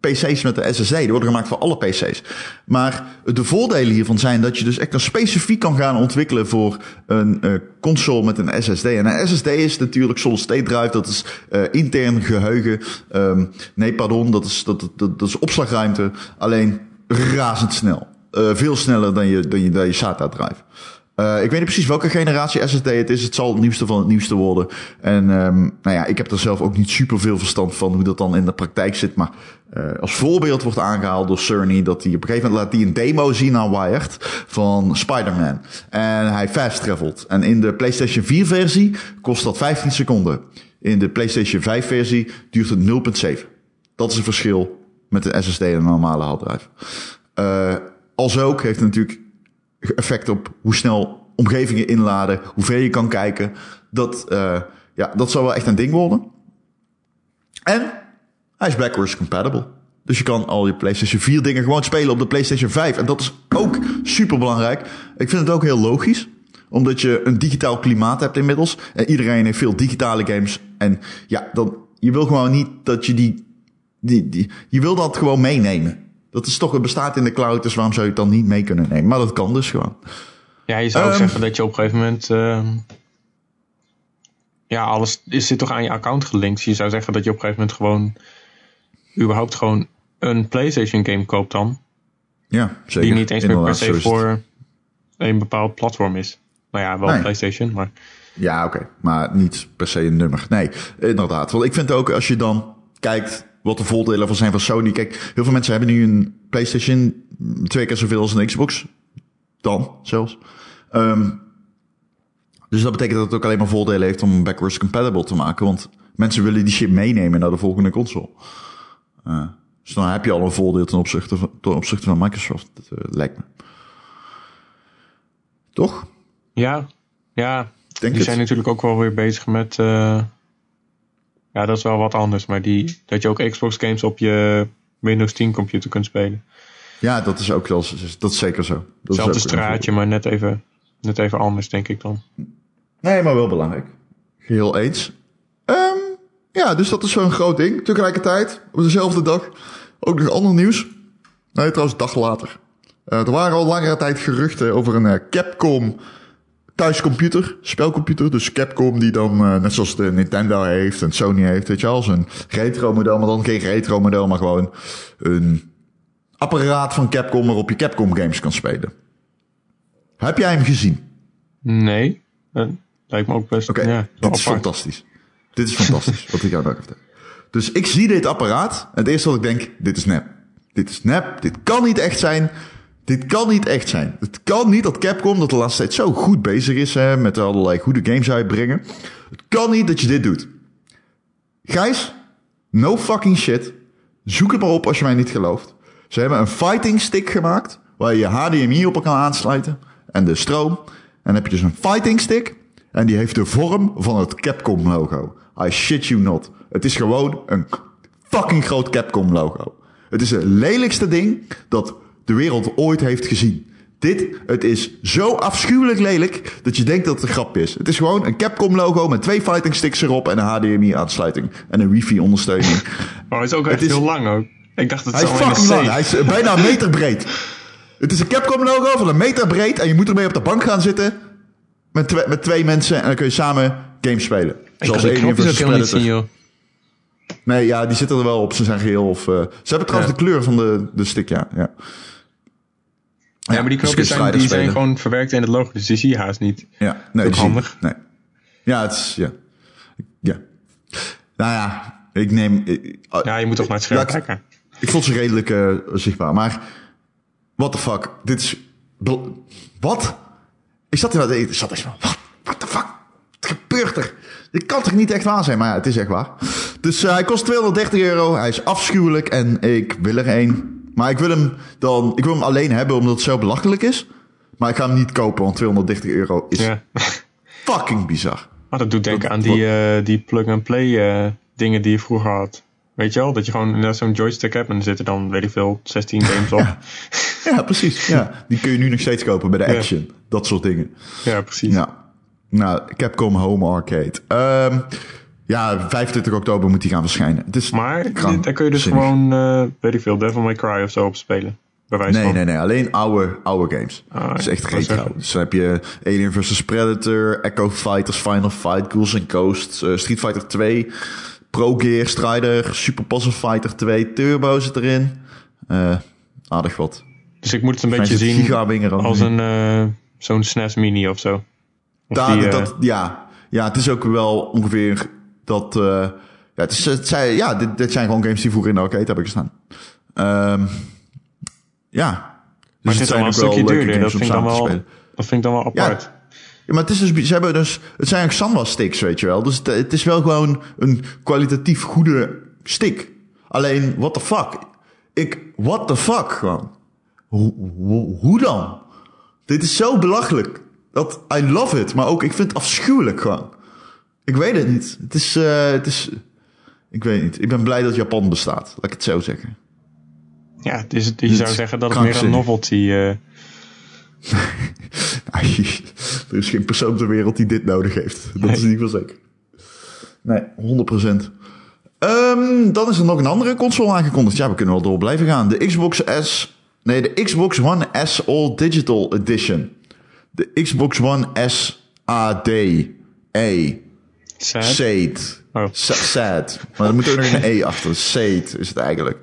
PC's met de SSD. Die worden gemaakt voor alle PC's. Maar de voordelen hiervan zijn dat je dus echt specifiek kan gaan ontwikkelen voor een uh, console met een SSD. En een SSD is natuurlijk solid state drive. Dat is uh, intern geheugen. Um, nee, pardon. Dat is, dat, dat, dat is opslagruimte. Alleen razendsnel. Uh, veel sneller dan je, dan je, dan je SATA drive. Uh, ik weet niet precies welke generatie SSD het is. Het zal het nieuwste van het nieuwste worden. En um, nou ja, ik heb er zelf ook niet super veel verstand van hoe dat dan in de praktijk zit. Maar uh, als voorbeeld wordt aangehaald door Cerny dat hij op een gegeven moment laat hij een demo zien aan Wired van Spider-Man. En hij fast travelt. En in de PlayStation 4 versie kost dat 15 seconden. In de PlayStation 5 versie duurt het 0,7. Dat is het verschil met de SSD en een normale harddrive. Uh, als ook heeft natuurlijk effect op hoe snel omgevingen inladen, hoe ver je kan kijken. Dat, uh, ja, dat zal wel echt een ding worden. En hij is backwards compatible. Dus je kan al je PlayStation 4 dingen gewoon spelen op de PlayStation 5. En dat is ook super belangrijk. Ik vind het ook heel logisch. Omdat je een digitaal klimaat hebt inmiddels. En iedereen heeft veel digitale games. En ja, dan, je wil gewoon niet dat je die, die, die. Je wil dat gewoon meenemen. Dat is toch, het bestaat in de cloud, dus waarom zou je het dan niet mee kunnen nemen? Maar dat kan dus gewoon. Ja, je zou ook um, zeggen dat je op een gegeven moment. Uh, ja, alles is, zit toch aan je account gelinkt. Je zou zeggen dat je op een gegeven moment gewoon. überhaupt gewoon een PlayStation game koopt dan. Ja, zeker. Die niet eens meer per se voor een bepaald platform is. Nou ja, wel nee. PlayStation, maar. Ja, oké. Okay. Maar niet per se een nummer. Nee, inderdaad. Want ik vind ook als je dan kijkt wat de voordelen van zijn van Sony. Kijk, heel veel mensen hebben nu een PlayStation twee keer zoveel als een Xbox. Dan zelfs. Um, dus dat betekent dat het ook alleen maar voordelen heeft om backwards compatible te maken. Want mensen willen die shit meenemen naar de volgende console. Uh, dus dan heb je al een voordeel ten opzichte van, ten opzichte van Microsoft. Dat uh, lijkt me. Toch? Ja, ja. Denk die zijn natuurlijk ook wel weer bezig met. Uh, ja, dat is wel wat anders. Maar die, dat je ook Xbox games op je Windows 10 computer kunt spelen. Ja, dat is ook wel, dat is zeker zo. Dat Hetzelfde straatje, maar net even, net even anders, denk ik dan. Nee, maar wel belangrijk. Geheel eens. Um, ja, dus dat is zo'n groot ding. Tegelijkertijd, op dezelfde dag, ook nog ander nieuws. Nee, trouwens, dag later. Uh, er waren al langere tijd geruchten over een uh, Capcom thuiscomputer, spelcomputer. Dus Capcom die dan, uh, net zoals de Nintendo heeft en Sony heeft, weet je wel, een retro model, maar dan geen retro model, maar gewoon een apparaat van Capcom waarop je Capcom games kan spelen. Heb jij hem gezien? Nee. Dat lijkt me ook best. Oké, ja, dit is fantastisch. Dit is fantastisch, wat ik jou nou vertel. Dus ik zie dit apparaat en het eerste wat ik denk, dit is nep. Dit is nep, dit kan niet echt zijn. Dit kan niet echt zijn. Het kan niet dat Capcom, dat de laatste tijd zo goed bezig is hè, met allerlei goede games uitbrengen. Het kan niet dat je dit doet. Gijs, no fucking shit. Zoek het maar op als je mij niet gelooft. Ze hebben een fighting stick gemaakt waar je HDMI op kan aansluiten en de stroom. En dan heb je dus een fighting stick en die heeft de vorm van het Capcom logo. I shit you not. Het is gewoon een fucking groot Capcom logo. Het is het lelijkste ding dat de wereld ooit heeft gezien. Dit, het is zo afschuwelijk lelijk dat je denkt dat het een grap is. Het is gewoon een Capcom logo met twee fighting sticks erop en een HDMI aansluiting. En een wifi ondersteuning. Maar hij is ook echt heel lang ook. Ik dacht dat hij is fucking lang. Hij is bijna een meter breed. Het is een Capcom logo van een meter breed en je moet ermee op de bank gaan zitten. Met, twee, met twee mensen en dan kun je samen games spelen. Ik Zoals Alien vs Predator. Zien, joh. Nee, ja, die zitten er wel op. Ze zijn geheel of... Uh, ze hebben trouwens de kleur van de, de stick, ja. ja. Ja, maar die dus knopjes zijn, die zijn gewoon verwerkt in het logo, dus die zie je haast niet. Ja, nee, dat is handig. Nee. Ja, het is, ja. Ja. Nou ja, ik neem... ja, je moet toch naar het scherm kijken. Ik vond ze redelijk uh, zichtbaar, maar... What the fuck? Dit is... Wat? Ik zat er ik zat echt van... What the fuck? Wat gebeurt er? Dit kan toch niet echt waar zijn? Maar ja, het is echt waar. Dus uh, hij kost 230 euro. Hij is afschuwelijk en ik wil er één. Maar ik wil hem dan, ik wil hem alleen hebben omdat het zo belachelijk is. Maar ik ga hem niet kopen, want 230 euro is ja. fucking bizar. Maar dat doet denken aan die, uh, die plug-and-play uh, dingen die je vroeger had. Weet je wel, dat je gewoon zo'n joystick hebt en er zitten dan, weet ik veel, 16 games op. ja. ja, precies. Ja. Die kun je nu nog steeds kopen bij de Action. Dat soort dingen. Ja, precies. Ja. Nou, Capcom Home Arcade. Um, ja, 25 oktober moet die gaan verschijnen. Het is maar daar kun je dus gewoon, uh, weet ik veel, Devil May Cry of zo op spelen. nee, van. nee, nee. Alleen oude, oude games. Ah, dat is echt retro. Dus dan heb je Alien vs Predator, Echo Fighters, Final Fight, Ghouls and Ghosts, uh, Street Fighter 2, Pro Gear Strider, Super Puzzle Fighter 2, Turbo zit erin. Uh, aardig wat. Dus ik moet het een beetje zien als een uh, zo'n SNES Mini of zo. Of die, dat, ja. ja, het is ook wel ongeveer dat, uh, ja, het, is, het zijn, ja dit, dit zijn gewoon games die vroeger in de arcade hebben gestaan. Um, ja. Dus maar het, zijn ook wel stukje duurder. Dat vind, dan wel, dat vind ik dan wel apart. Ja. Ja, maar het is dus, ze hebben dus, het zijn eigenlijk Sanwa sticks, weet je wel. Dus het, het, is wel gewoon een kwalitatief goede stick. Alleen, what the fuck? Ik, what the fuck gewoon? Hoe, hoe, hoe dan? Dit is zo belachelijk. Dat, I love it, maar ook ik vind het afschuwelijk gewoon. Ik weet het niet. Het is, uh, het is, ik weet niet. Ik ben blij dat Japan bestaat, laat ik het zo zeggen. Ja, dus je zou zeggen dat het meer een novelty... Uh... er is geen persoon ter wereld die dit nodig heeft. Dat is in ieder geval zeker. Nee, 100%. Um, dan is er nog een andere console aangekondigd. Ja, we kunnen wel door blijven gaan. De Xbox S. Nee, de Xbox One S All Digital Edition. De Xbox One S AD. E. Sad. Sad. Oh. Sad. Maar er moet ook nog een E achter. Sad is het eigenlijk.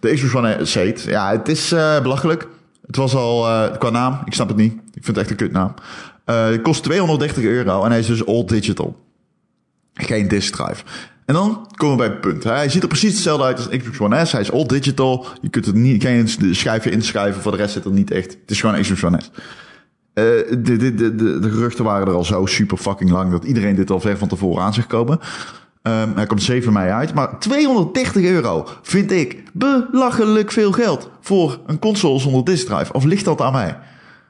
De Xbox One S Sad. Ja, het is uh, belachelijk. Het was al uh, qua naam. Ik snap het niet. Ik vind het echt een kutnaam. Uh, het kost 230 euro en hij is dus all digital. Geen disk drive. En dan komen we bij het punt. Hij ziet er precies hetzelfde uit als Xbox One S. Hij is all digital. Je kunt er niet, geen schijven inschrijven. Voor de rest zit er niet echt. Het is gewoon Xbox One S. Uh, de, de, de, de, geruchten waren er al zo super fucking lang dat iedereen dit al ver van tevoren aan zich komen. Um, hij komt 7 mei uit. Maar 230 euro vind ik belachelijk veel geld voor een console zonder disk drive. Of ligt dat aan mij?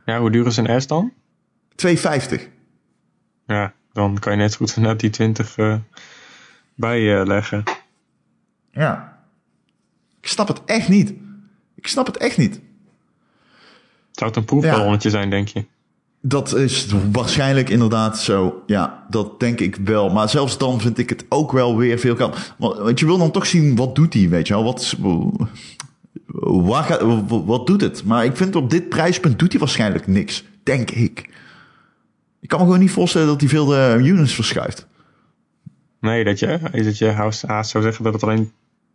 Ja, hoe duur is een S dan? 250. Ja, dan kan je net goed net die 20 uh, bij uh, leggen. Ja. Ik snap het echt niet. Ik snap het echt niet. Zou het een proefballonnetje ja. zijn, denk je? Dat is waarschijnlijk inderdaad zo. Ja, dat denk ik wel. Maar zelfs dan vind ik het ook wel weer veel geld. Want je wil dan toch zien, wat doet hij, weet je wel? Wat, waar gaat, wat doet het? Maar ik vind op dit prijspunt doet hij waarschijnlijk niks. Denk ik. Ik kan me gewoon niet voorstellen dat hij veel de units verschuift. Nee, dat je, dat je haast zou zeggen dat het alleen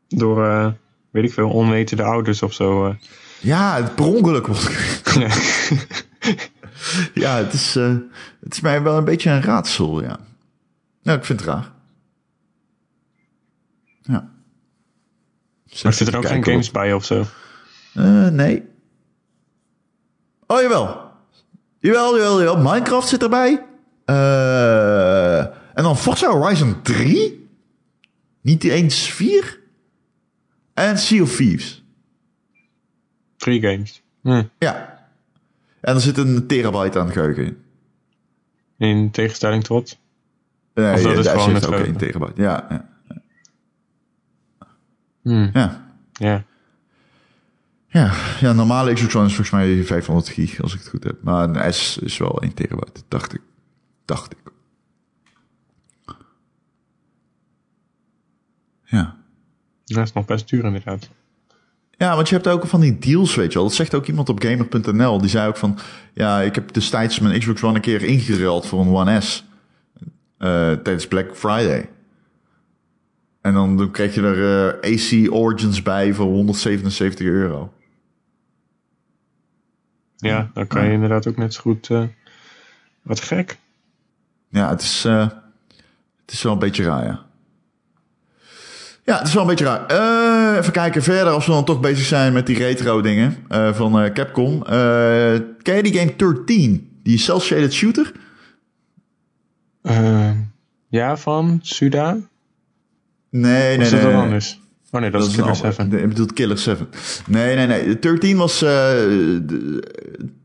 door, uh, weet ik veel, onwetende ouders of zo. Uh. Ja, het per ongeluk wordt. ja, het is, uh, het is mij wel een beetje een raadsel, ja. Nou, ik vind het raar. Ja. Maar zit er ook geen games bij of zo? Uh, nee. Oh, jawel. Jawel, jawel, jawel. Minecraft zit erbij. Uh, en dan Forza Horizon 3. Niet eens 4. En Sea of Thieves. Drie games. Hm. Ja. En er zit een terabyte aan geheugen in. In tegenstelling tot? Nee, of dat is gewoon het ook een terabyte. Ja. Ja. Hmm. ja. Ja. Ja, ja, normale Xbox One is volgens mij 500 gig, als ik het goed heb. Maar een S is wel 1 terabyte, dacht ik. Dacht ik. Ja. Dat is nog best duur inderdaad. Ja, want je hebt ook van die deals, weet je wel. Dat zegt ook iemand op gamer.nl. Die zei ook van, ja, ik heb destijds mijn Xbox One een keer ingeruild voor een One S. Uh, tijdens Black Friday. En dan, dan kreeg je er uh, AC Origins bij voor 177 euro. Ja, dan kan je inderdaad ook net zo goed. Uh, wat gek. Ja, het is, het is wel een beetje raar, ja. Ja, het is wel een beetje raar. Uh, even kijken verder, als we dan toch bezig zijn met die retro dingen van Capcom. ken je die game 13? Die cel-shaded shooter? ja, van Suda? Nee, nee, nee. nee. anders? Oh nee, dat, dat is Killer 7. Ik bedoel Killer 7. Nee, nee, nee. 13 was... Uh,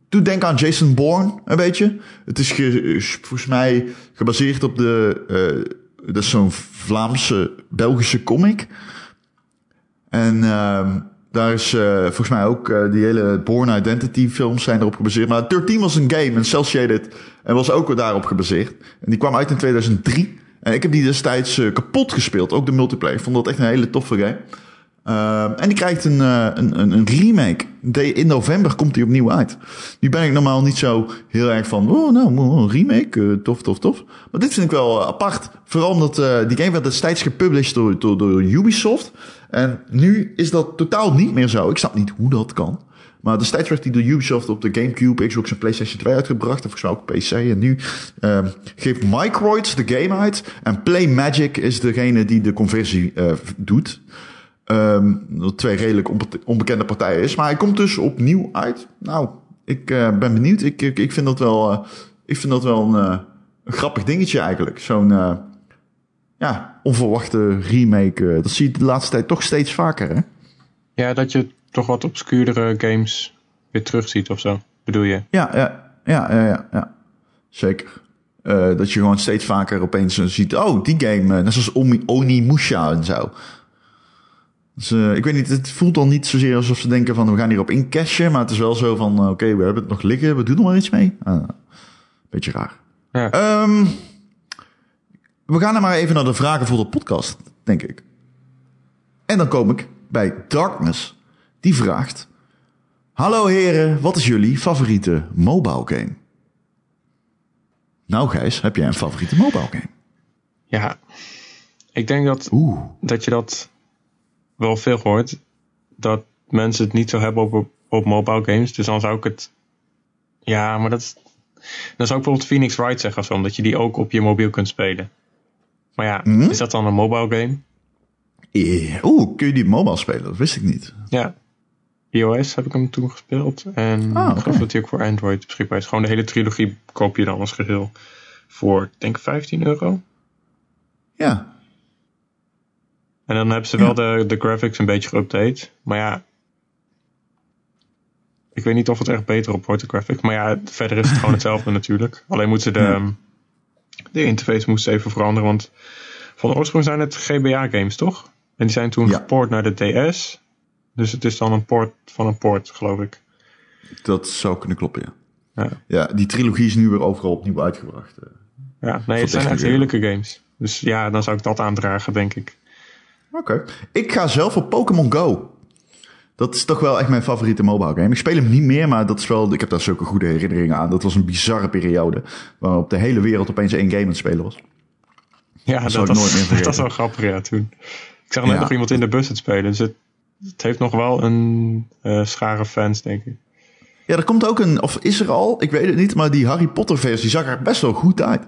Doe denk aan Jason Bourne, een beetje. Het is ge, volgens mij gebaseerd op de... Uh, dat is zo'n Vlaamse, Belgische comic. En uh, daar is uh, volgens mij ook uh, die hele Born Identity films zijn erop gebaseerd. Maar 13 was een game, een cel-shaded, en was ook daarop gebaseerd. En die kwam uit in 2003. En ik heb die destijds kapot gespeeld, ook de multiplayer. Ik vond dat echt een hele toffe game. Uh, en die krijgt een, uh, een, een, remake. In november komt die opnieuw uit. Nu ben ik normaal niet zo heel erg van, oh nou, een remake, uh, tof, tof, tof. Maar dit vind ik wel apart. Vooral omdat die game werd destijds gepublished door, door, door Ubisoft. En nu is dat totaal niet meer zo. Ik snap niet hoe dat kan. Maar destijds werd die door Ubisoft op de Gamecube, Xbox en PlayStation 2 uitgebracht. En volgens ook PC. En nu uh, geeft Microids de game uit. En Play Magic is degene die de conversie doet. Um, dat twee redelijk onbekende partijen is. Maar hij komt dus opnieuw uit. Nou, ik uh, ben benieuwd. Ik, ik, ik, vind dat wel, uh, ik vind dat wel een, uh, een grappig dingetje eigenlijk. Zo'n ja, onverwachte remake. dat zie je de laatste tijd toch steeds vaker, hè? Ja, dat je toch wat obscuurdere games weer terugziet of zo, bedoel je? Ja, ja. Ja, ja, ja, ja. zeker. Eh, dat je gewoon steeds vaker opeens eh, ziet... oh, die game, eh, net zoals Onimusha en zo. Dus, eh, ik weet niet, het voelt dan niet zozeer alsof ze denken van... we gaan hierop incashen, maar het is wel zo van... oké, we hebben het nog liggen, we doen er maar iets mee. Ah, beetje raar. Ja. Ehm, we gaan er maar even naar de vragen voor de podcast, denk ik. En dan kom ik bij Darkness. Die vraagt... Hallo heren, wat is jullie favoriete mobile game? Nou Gijs, heb jij een favoriete mobile game? ja, ik denk dat, Oeh, dat je dat wel veel hoort. Dat mensen het niet zo hebben op, op mobile games. Dus dan zou ik het... Ja, maar dat is... Dan zou ik bijvoorbeeld Phoenix Wright zeggen of zo. Omdat je die ook op je mobiel kunt spelen. Maar ja, Mhm. is dat dan een mobile game? eh, oeh, kun je die mobile spelen? Dat wist ik niet. Ja. iOS heb ik hem toen gespeeld. En Ah, ik geloof oké. dat hij ook voor Android beschikbaar is. Gewoon de hele trilogie koop je dan als geheel. Voor, ik denk 15 euro. Ja, En dan hebben ze wel de, de graphics een beetje geüpdate. Maar ja. Ik weet niet of het echt beter op wordt, de graphics. Maar ja, verder is het gewoon hetzelfde natuurlijk. Alleen moeten ze de, Ja. de interface moest even veranderen. Want van oorsprong zijn het GBA-games, toch? En die zijn toen Ja. gepoord naar de DS. Dus het is dan een port van een port, geloof ik. dat zou kunnen kloppen, ja. Ja, Ja, die trilogie is nu weer overal opnieuw uitgebracht. eh. ja nee, het zijn echt heerlijke games. Dus ja, dan zou ik dat aandragen, denk ik. Oké. Ik ga zelf voor Pokémon Go. Dat is toch wel echt mijn favoriete mobile game. Ik speel hem niet meer, maar dat is wel, ik heb daar zulke goede herinneringen aan. Dat was een bizarre periode waarop de hele wereld opeens één game aan het spelen was. Ja, dat, ik was, nooit meer dat was wel grappig, ja, toen. Ik zag net Ja. nog iemand in de bus het spelen. Dus het, het heeft nog wel een eh schare fans, denk ik. Ja, er komt ook een, of is er al, ik weet het niet, maar die Harry Potter versie zag er best wel goed uit.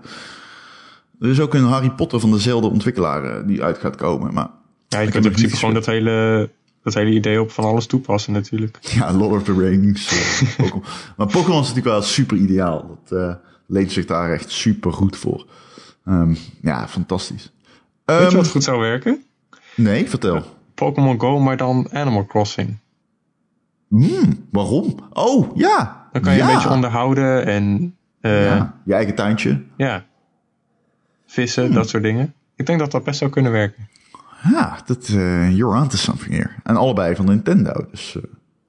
Er is ook een Harry Potter van dezelfde ontwikkelaar eh, die uit gaat komen. Maar Ja, je kunt in principe gewoon dat hele, dat hele idee op van alles toepassen natuurlijk. ja, Lord of the Rings. eh. Maar Pokémon is natuurlijk wel super ideaal. Dat eh, leent zich daar echt super goed voor. Ehm, ja, fantastisch. Weet je Ehm, wat goed zou werken? nee, vertel. Pokémon Go, maar dan Animal Crossing. Hmm, waarom? Oh, ja. Dan kan je ja. een beetje onderhouden en eh, ja. Ja, je eigen tuintje. vissen, Hmm. dat soort dingen. Ik denk dat dat best zou kunnen werken. Ja, dat, eh you're onto something here. En allebei van Nintendo, dus eh,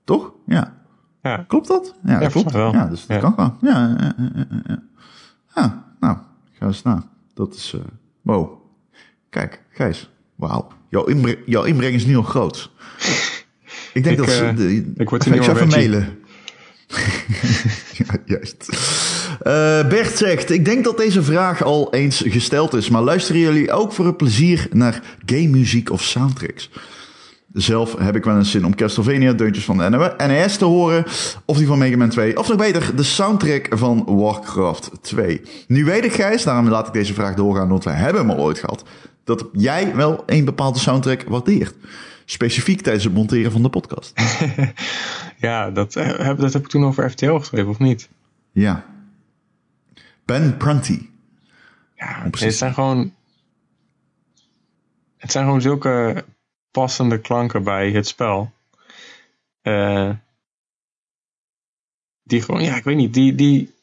toch? Ja. Ja, Klopt dat? Ja, volgens klopt. wel. Ja, dus dat Ja. kan gewoon. Ja, ja, ja, ja, ja. Ja, nou, ga eens na. Dat is, eh wow. Kijk, Gijs. Wauw. Jouw, inbreng, jouw inbreng is nu al groot. Ik denk Ik, dat ze... de- ik word even, een ik even mailen. ja, juist. Eh, Bert zegt, ik denk dat deze vraag al eens gesteld is, maar luisteren jullie ook voor het plezier naar game muziek of soundtracks? Zelf heb ik wel eens zin om Castlevania deuntjes van de NES te horen. Of die van Mega Man 2. Of nog beter, de soundtrack van Warcraft 2. Nu weet ik, Gijs, daarom laat ik deze vraag doorgaan, want we hebben hem al ooit gehad. Dat jij wel een bepaalde soundtrack waardeert. Specifiek tijdens het monteren van de podcast. ja dat, eh, heb, dat heb ik toen over RTL geschreven, of niet? Ja. Ben Prunty. Ja, precies. het zijn gewoon. Het zijn gewoon zulke passende klanken bij het spel. Eh, die gewoon, ja, ik weet niet, die, die.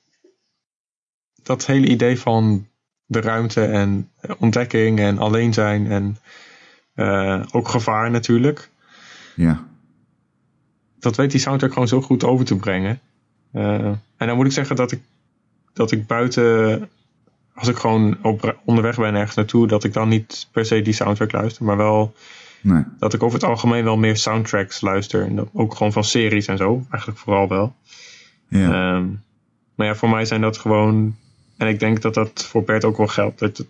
Dat hele idee van de ruimte en ontdekking en alleen zijn en eh, ook gevaar natuurlijk. Ja. Dat weet die soundtrack gewoon zo goed over te brengen. Eh, en dan moet ik zeggen dat ik, dat ik buiten als ik gewoon op, onderweg ben ergens naartoe, dat ik dan niet per se die soundtrack luister, maar wel Nee. dat ik over het algemeen wel meer soundtracks luister. En dat ook gewoon van series en zo, eigenlijk vooral wel. Ja. Ehm, maar ja, voor mij zijn dat gewoon, en ik denk dat dat voor Bert ook wel geldt, dat het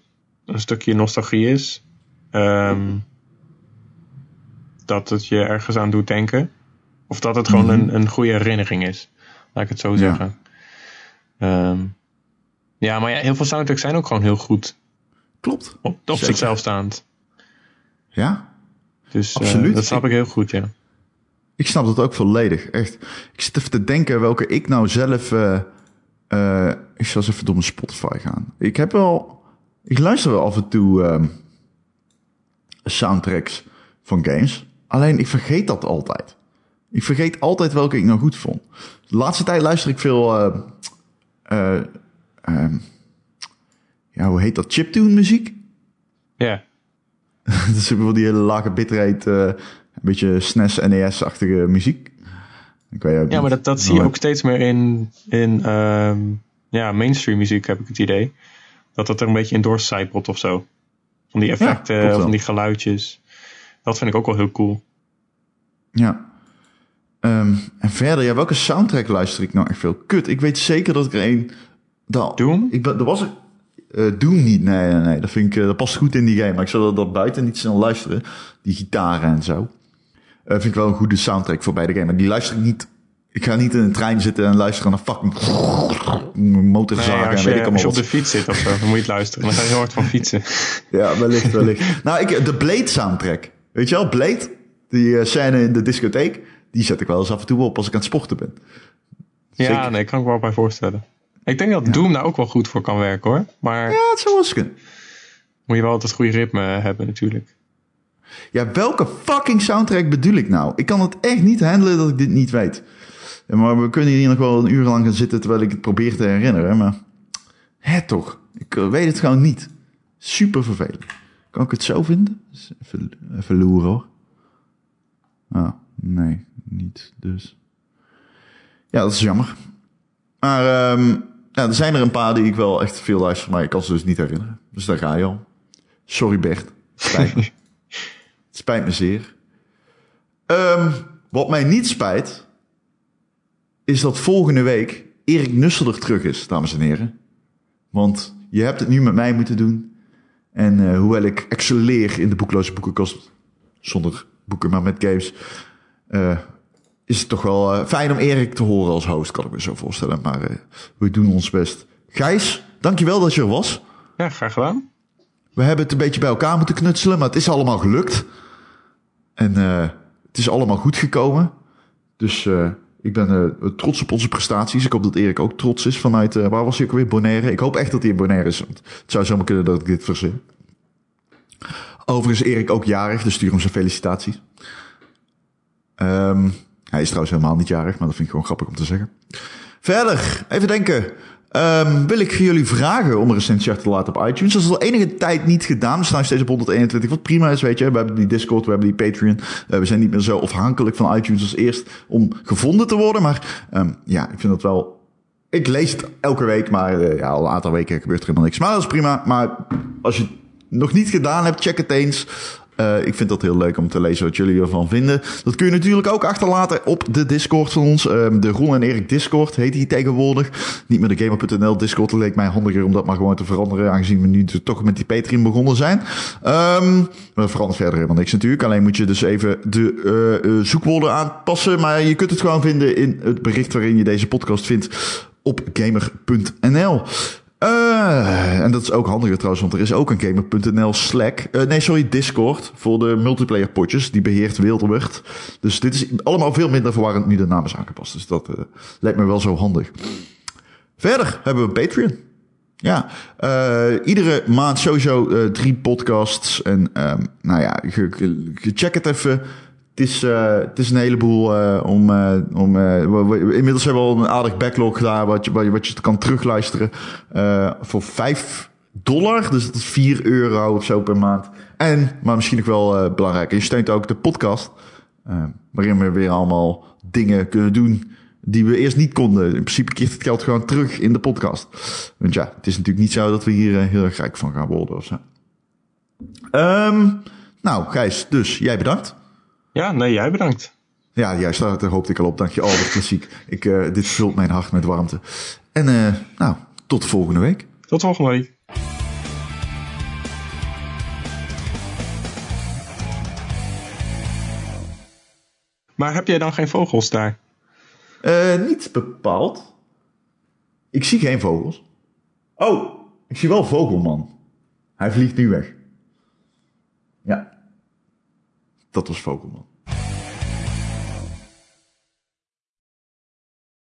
een stukje nostalgie is. Ehm, dat het je ergens aan doet denken. Of dat het gewoon Mhm. een, een goede herinnering is. Laat ik het zo zeggen. Ehm, ja, maar ja, heel veel soundtracks zijn ook gewoon heel goed. Klopt. Op, op zichzelf staand. Ja. Dus eh, Absoluut. dat snap ik heel goed, ja. Ik snap dat ook volledig. Echt. Ik zit even te denken welke ik nou zelf. eh, eh, ik zal eens even door mijn Spotify gaan. Ik heb wel. Ik luister wel af en toe ehm, soundtracks van games. Alleen ik vergeet dat altijd. Ik vergeet altijd welke ik nou goed vond. De laatste tijd luister ik veel. eh, eh, ehm, ja, hoe heet dat? Chiptune muziek? Ja. dat is wel die hele lage bitrate, eh, een beetje SNES, NES-achtige muziek. Ik weet ook Ja, maar dat, dat zie je ook steeds meer in, in ehm, ja, mainstream muziek, heb ik het idee. Dat dat er een beetje in doorcijpelt of zo. Van die effecten, van die geluidjes. Dat vind ik ook wel heel cool. Ja. Ehm, en verder, ja, welke soundtrack luister ik nou echt veel? Kut, ik weet zeker dat ik er een... Dat, Doom? Ik ben, er was er... eh Doom niet, nee, nee, nee. Dat, vind ik, eh, dat past goed in die game. Maar ik zal dat buiten niet snel luisteren. Die gitaren en zo. Eh, vind ik wel een goede soundtrack voor beide games. Maar die luister ik niet... Ik ga niet in een trein zitten en luisteren naar fucking Nee, motorzagen als en weet je, ik als allemaal je op de fiets zit of zo, dan moet je het luisteren. Dan ga je heel hard van fietsen. Ja, wellicht, wellicht. nou, ik, de Blade soundtrack. Weet je wel, Blade, die eh, scène in de discotheek, die zet ik wel eens af en toe op als ik aan het sporten ben. Ja, nee, kan ik me wel bij voorstellen. Ik denk dat Doom daar ook wel goed voor kan werken hoor. Maar Ja, het zou wel eens kunnen. moet je wel het goede ritme hebben natuurlijk. Ja, welke fucking soundtrack bedoel ik nou? Ik kan het echt niet handelen dat ik dit niet weet. Maar we kunnen hier nog wel een uur lang gaan zitten terwijl ik het probeer te herinneren. Maar hè toch, ik eh, weet het gewoon niet. Super vervelend. Kan ik het zo vinden? Dus Even, even loeren hoor. Ah, nee, niet dus. Ja, dat is jammer. Maar ehm, ja, er zijn er een paar die ik wel echt veel luister, maar ik kan ze dus niet herinneren. Dus daar ga je al. Sorry Bert. Spijt me. Het spijt me zeer. Ehm, wat mij niet spijt, is dat volgende week Erik Nusselder terug is, dames en heren. Want je hebt het nu met mij moeten doen. En eh, hoewel ik excelleer in de boekloze boekenkast, zonder boeken, maar met games, eh, is het toch wel eh, fijn om Erik te horen als host, kan ik me zo voorstellen. Maar we doen ons best. Gijs, dankjewel dat je er was. Ja, graag gedaan. We hebben het een beetje bij elkaar moeten knutselen, maar het is allemaal gelukt. En het is allemaal goed gekomen. Dus ik ben eh, trots op onze prestaties. Ik hoop dat Erik ook trots is vanuit, eh, waar was hij ook weer? Bonaire. Ik hoop echt dat hij in Bonaire is. Want het zou zomaar kunnen dat ik dit verzin. Overigens Erik ook jarig, dus stuur hem zijn felicitaties. Ehm, hij is trouwens helemaal niet jarig, maar dat vind ik gewoon grappig om te zeggen. Verder, even denken. Ehm, wil ik jullie vragen om een recensie achter te laten op iTunes. Dat is al enige tijd niet gedaan. We staan steeds op 121, wat prima is, weet je. We hebben die Discord, we hebben die Patreon. Eh, we zijn niet meer zo afhankelijk van iTunes als eerst om gevonden te worden. Maar ehm, ja, ik vind dat wel... Ik lees het elke week, maar eh, ja, al een aantal weken gebeurt er helemaal niks. Maar dat is prima. Maar als je het nog niet gedaan hebt, check het eens. Eh, ik vind dat heel leuk om te lezen wat jullie ervan vinden. Dat kun je natuurlijk ook achterlaten op de Discord van ons. Ehm, de Ron en Erik Discord heet die tegenwoordig. Niet meer de Gamer.nl Discord. Leek mij handiger om dat maar gewoon te veranderen. Aangezien we nu dus toch met die Patreon begonnen zijn. Ehm we veranderen verder helemaal niks natuurlijk. Alleen moet je dus even de eh, zoekwoorden aanpassen. Maar je kunt het gewoon vinden in het bericht waarin je deze podcast vindt op gamer.nl. Eh, en dat is ook handiger trouwens, want er is ook een gamer.nl Slack. Eh, nee, sorry, Discord voor de multiplayer potjes. Die beheert Wildebert. Dus dit is allemaal veel minder verwarrend nu de naam is aangepast. Dus dat eh, lijkt me wel zo handig. Verder hebben we Patreon. Ja, iedere maand sowieso drie podcasts. En ehm, nou ja, check het even. Het is, eh, is een heleboel eh, om... eh, om inmiddels hebben we al een aardig backlog daar wat je, wat je, kan terugluisteren. voor 5 dollar. Dus dat is 4 euro of zo per maand. En, maar misschien nog wel belangrijk, je steunt ook de podcast. waarin we weer allemaal dingen kunnen doen die we eerst niet konden. In principe keert het geld gewoon terug in de podcast. Want ja, het is natuurlijk niet zo dat we hier heel erg rijk van gaan worden of zo. Ehm, nou, Gijs, dus jij bedankt. Ja, nee, jij bedankt. Ja, juist, daar daar hoopte ik al op. Dank je. Oh, wat klassiek. Ik, eh, dit vult mijn hart met warmte. En eh, nou, tot volgende week. Tot volgende week. Maar heb jij dan geen vogels daar? Eh, niet bepaald. Ik zie geen vogels. Oh, ik zie wel Vogelman. Hij vliegt nu weg. Ja. Dat was Vogelman.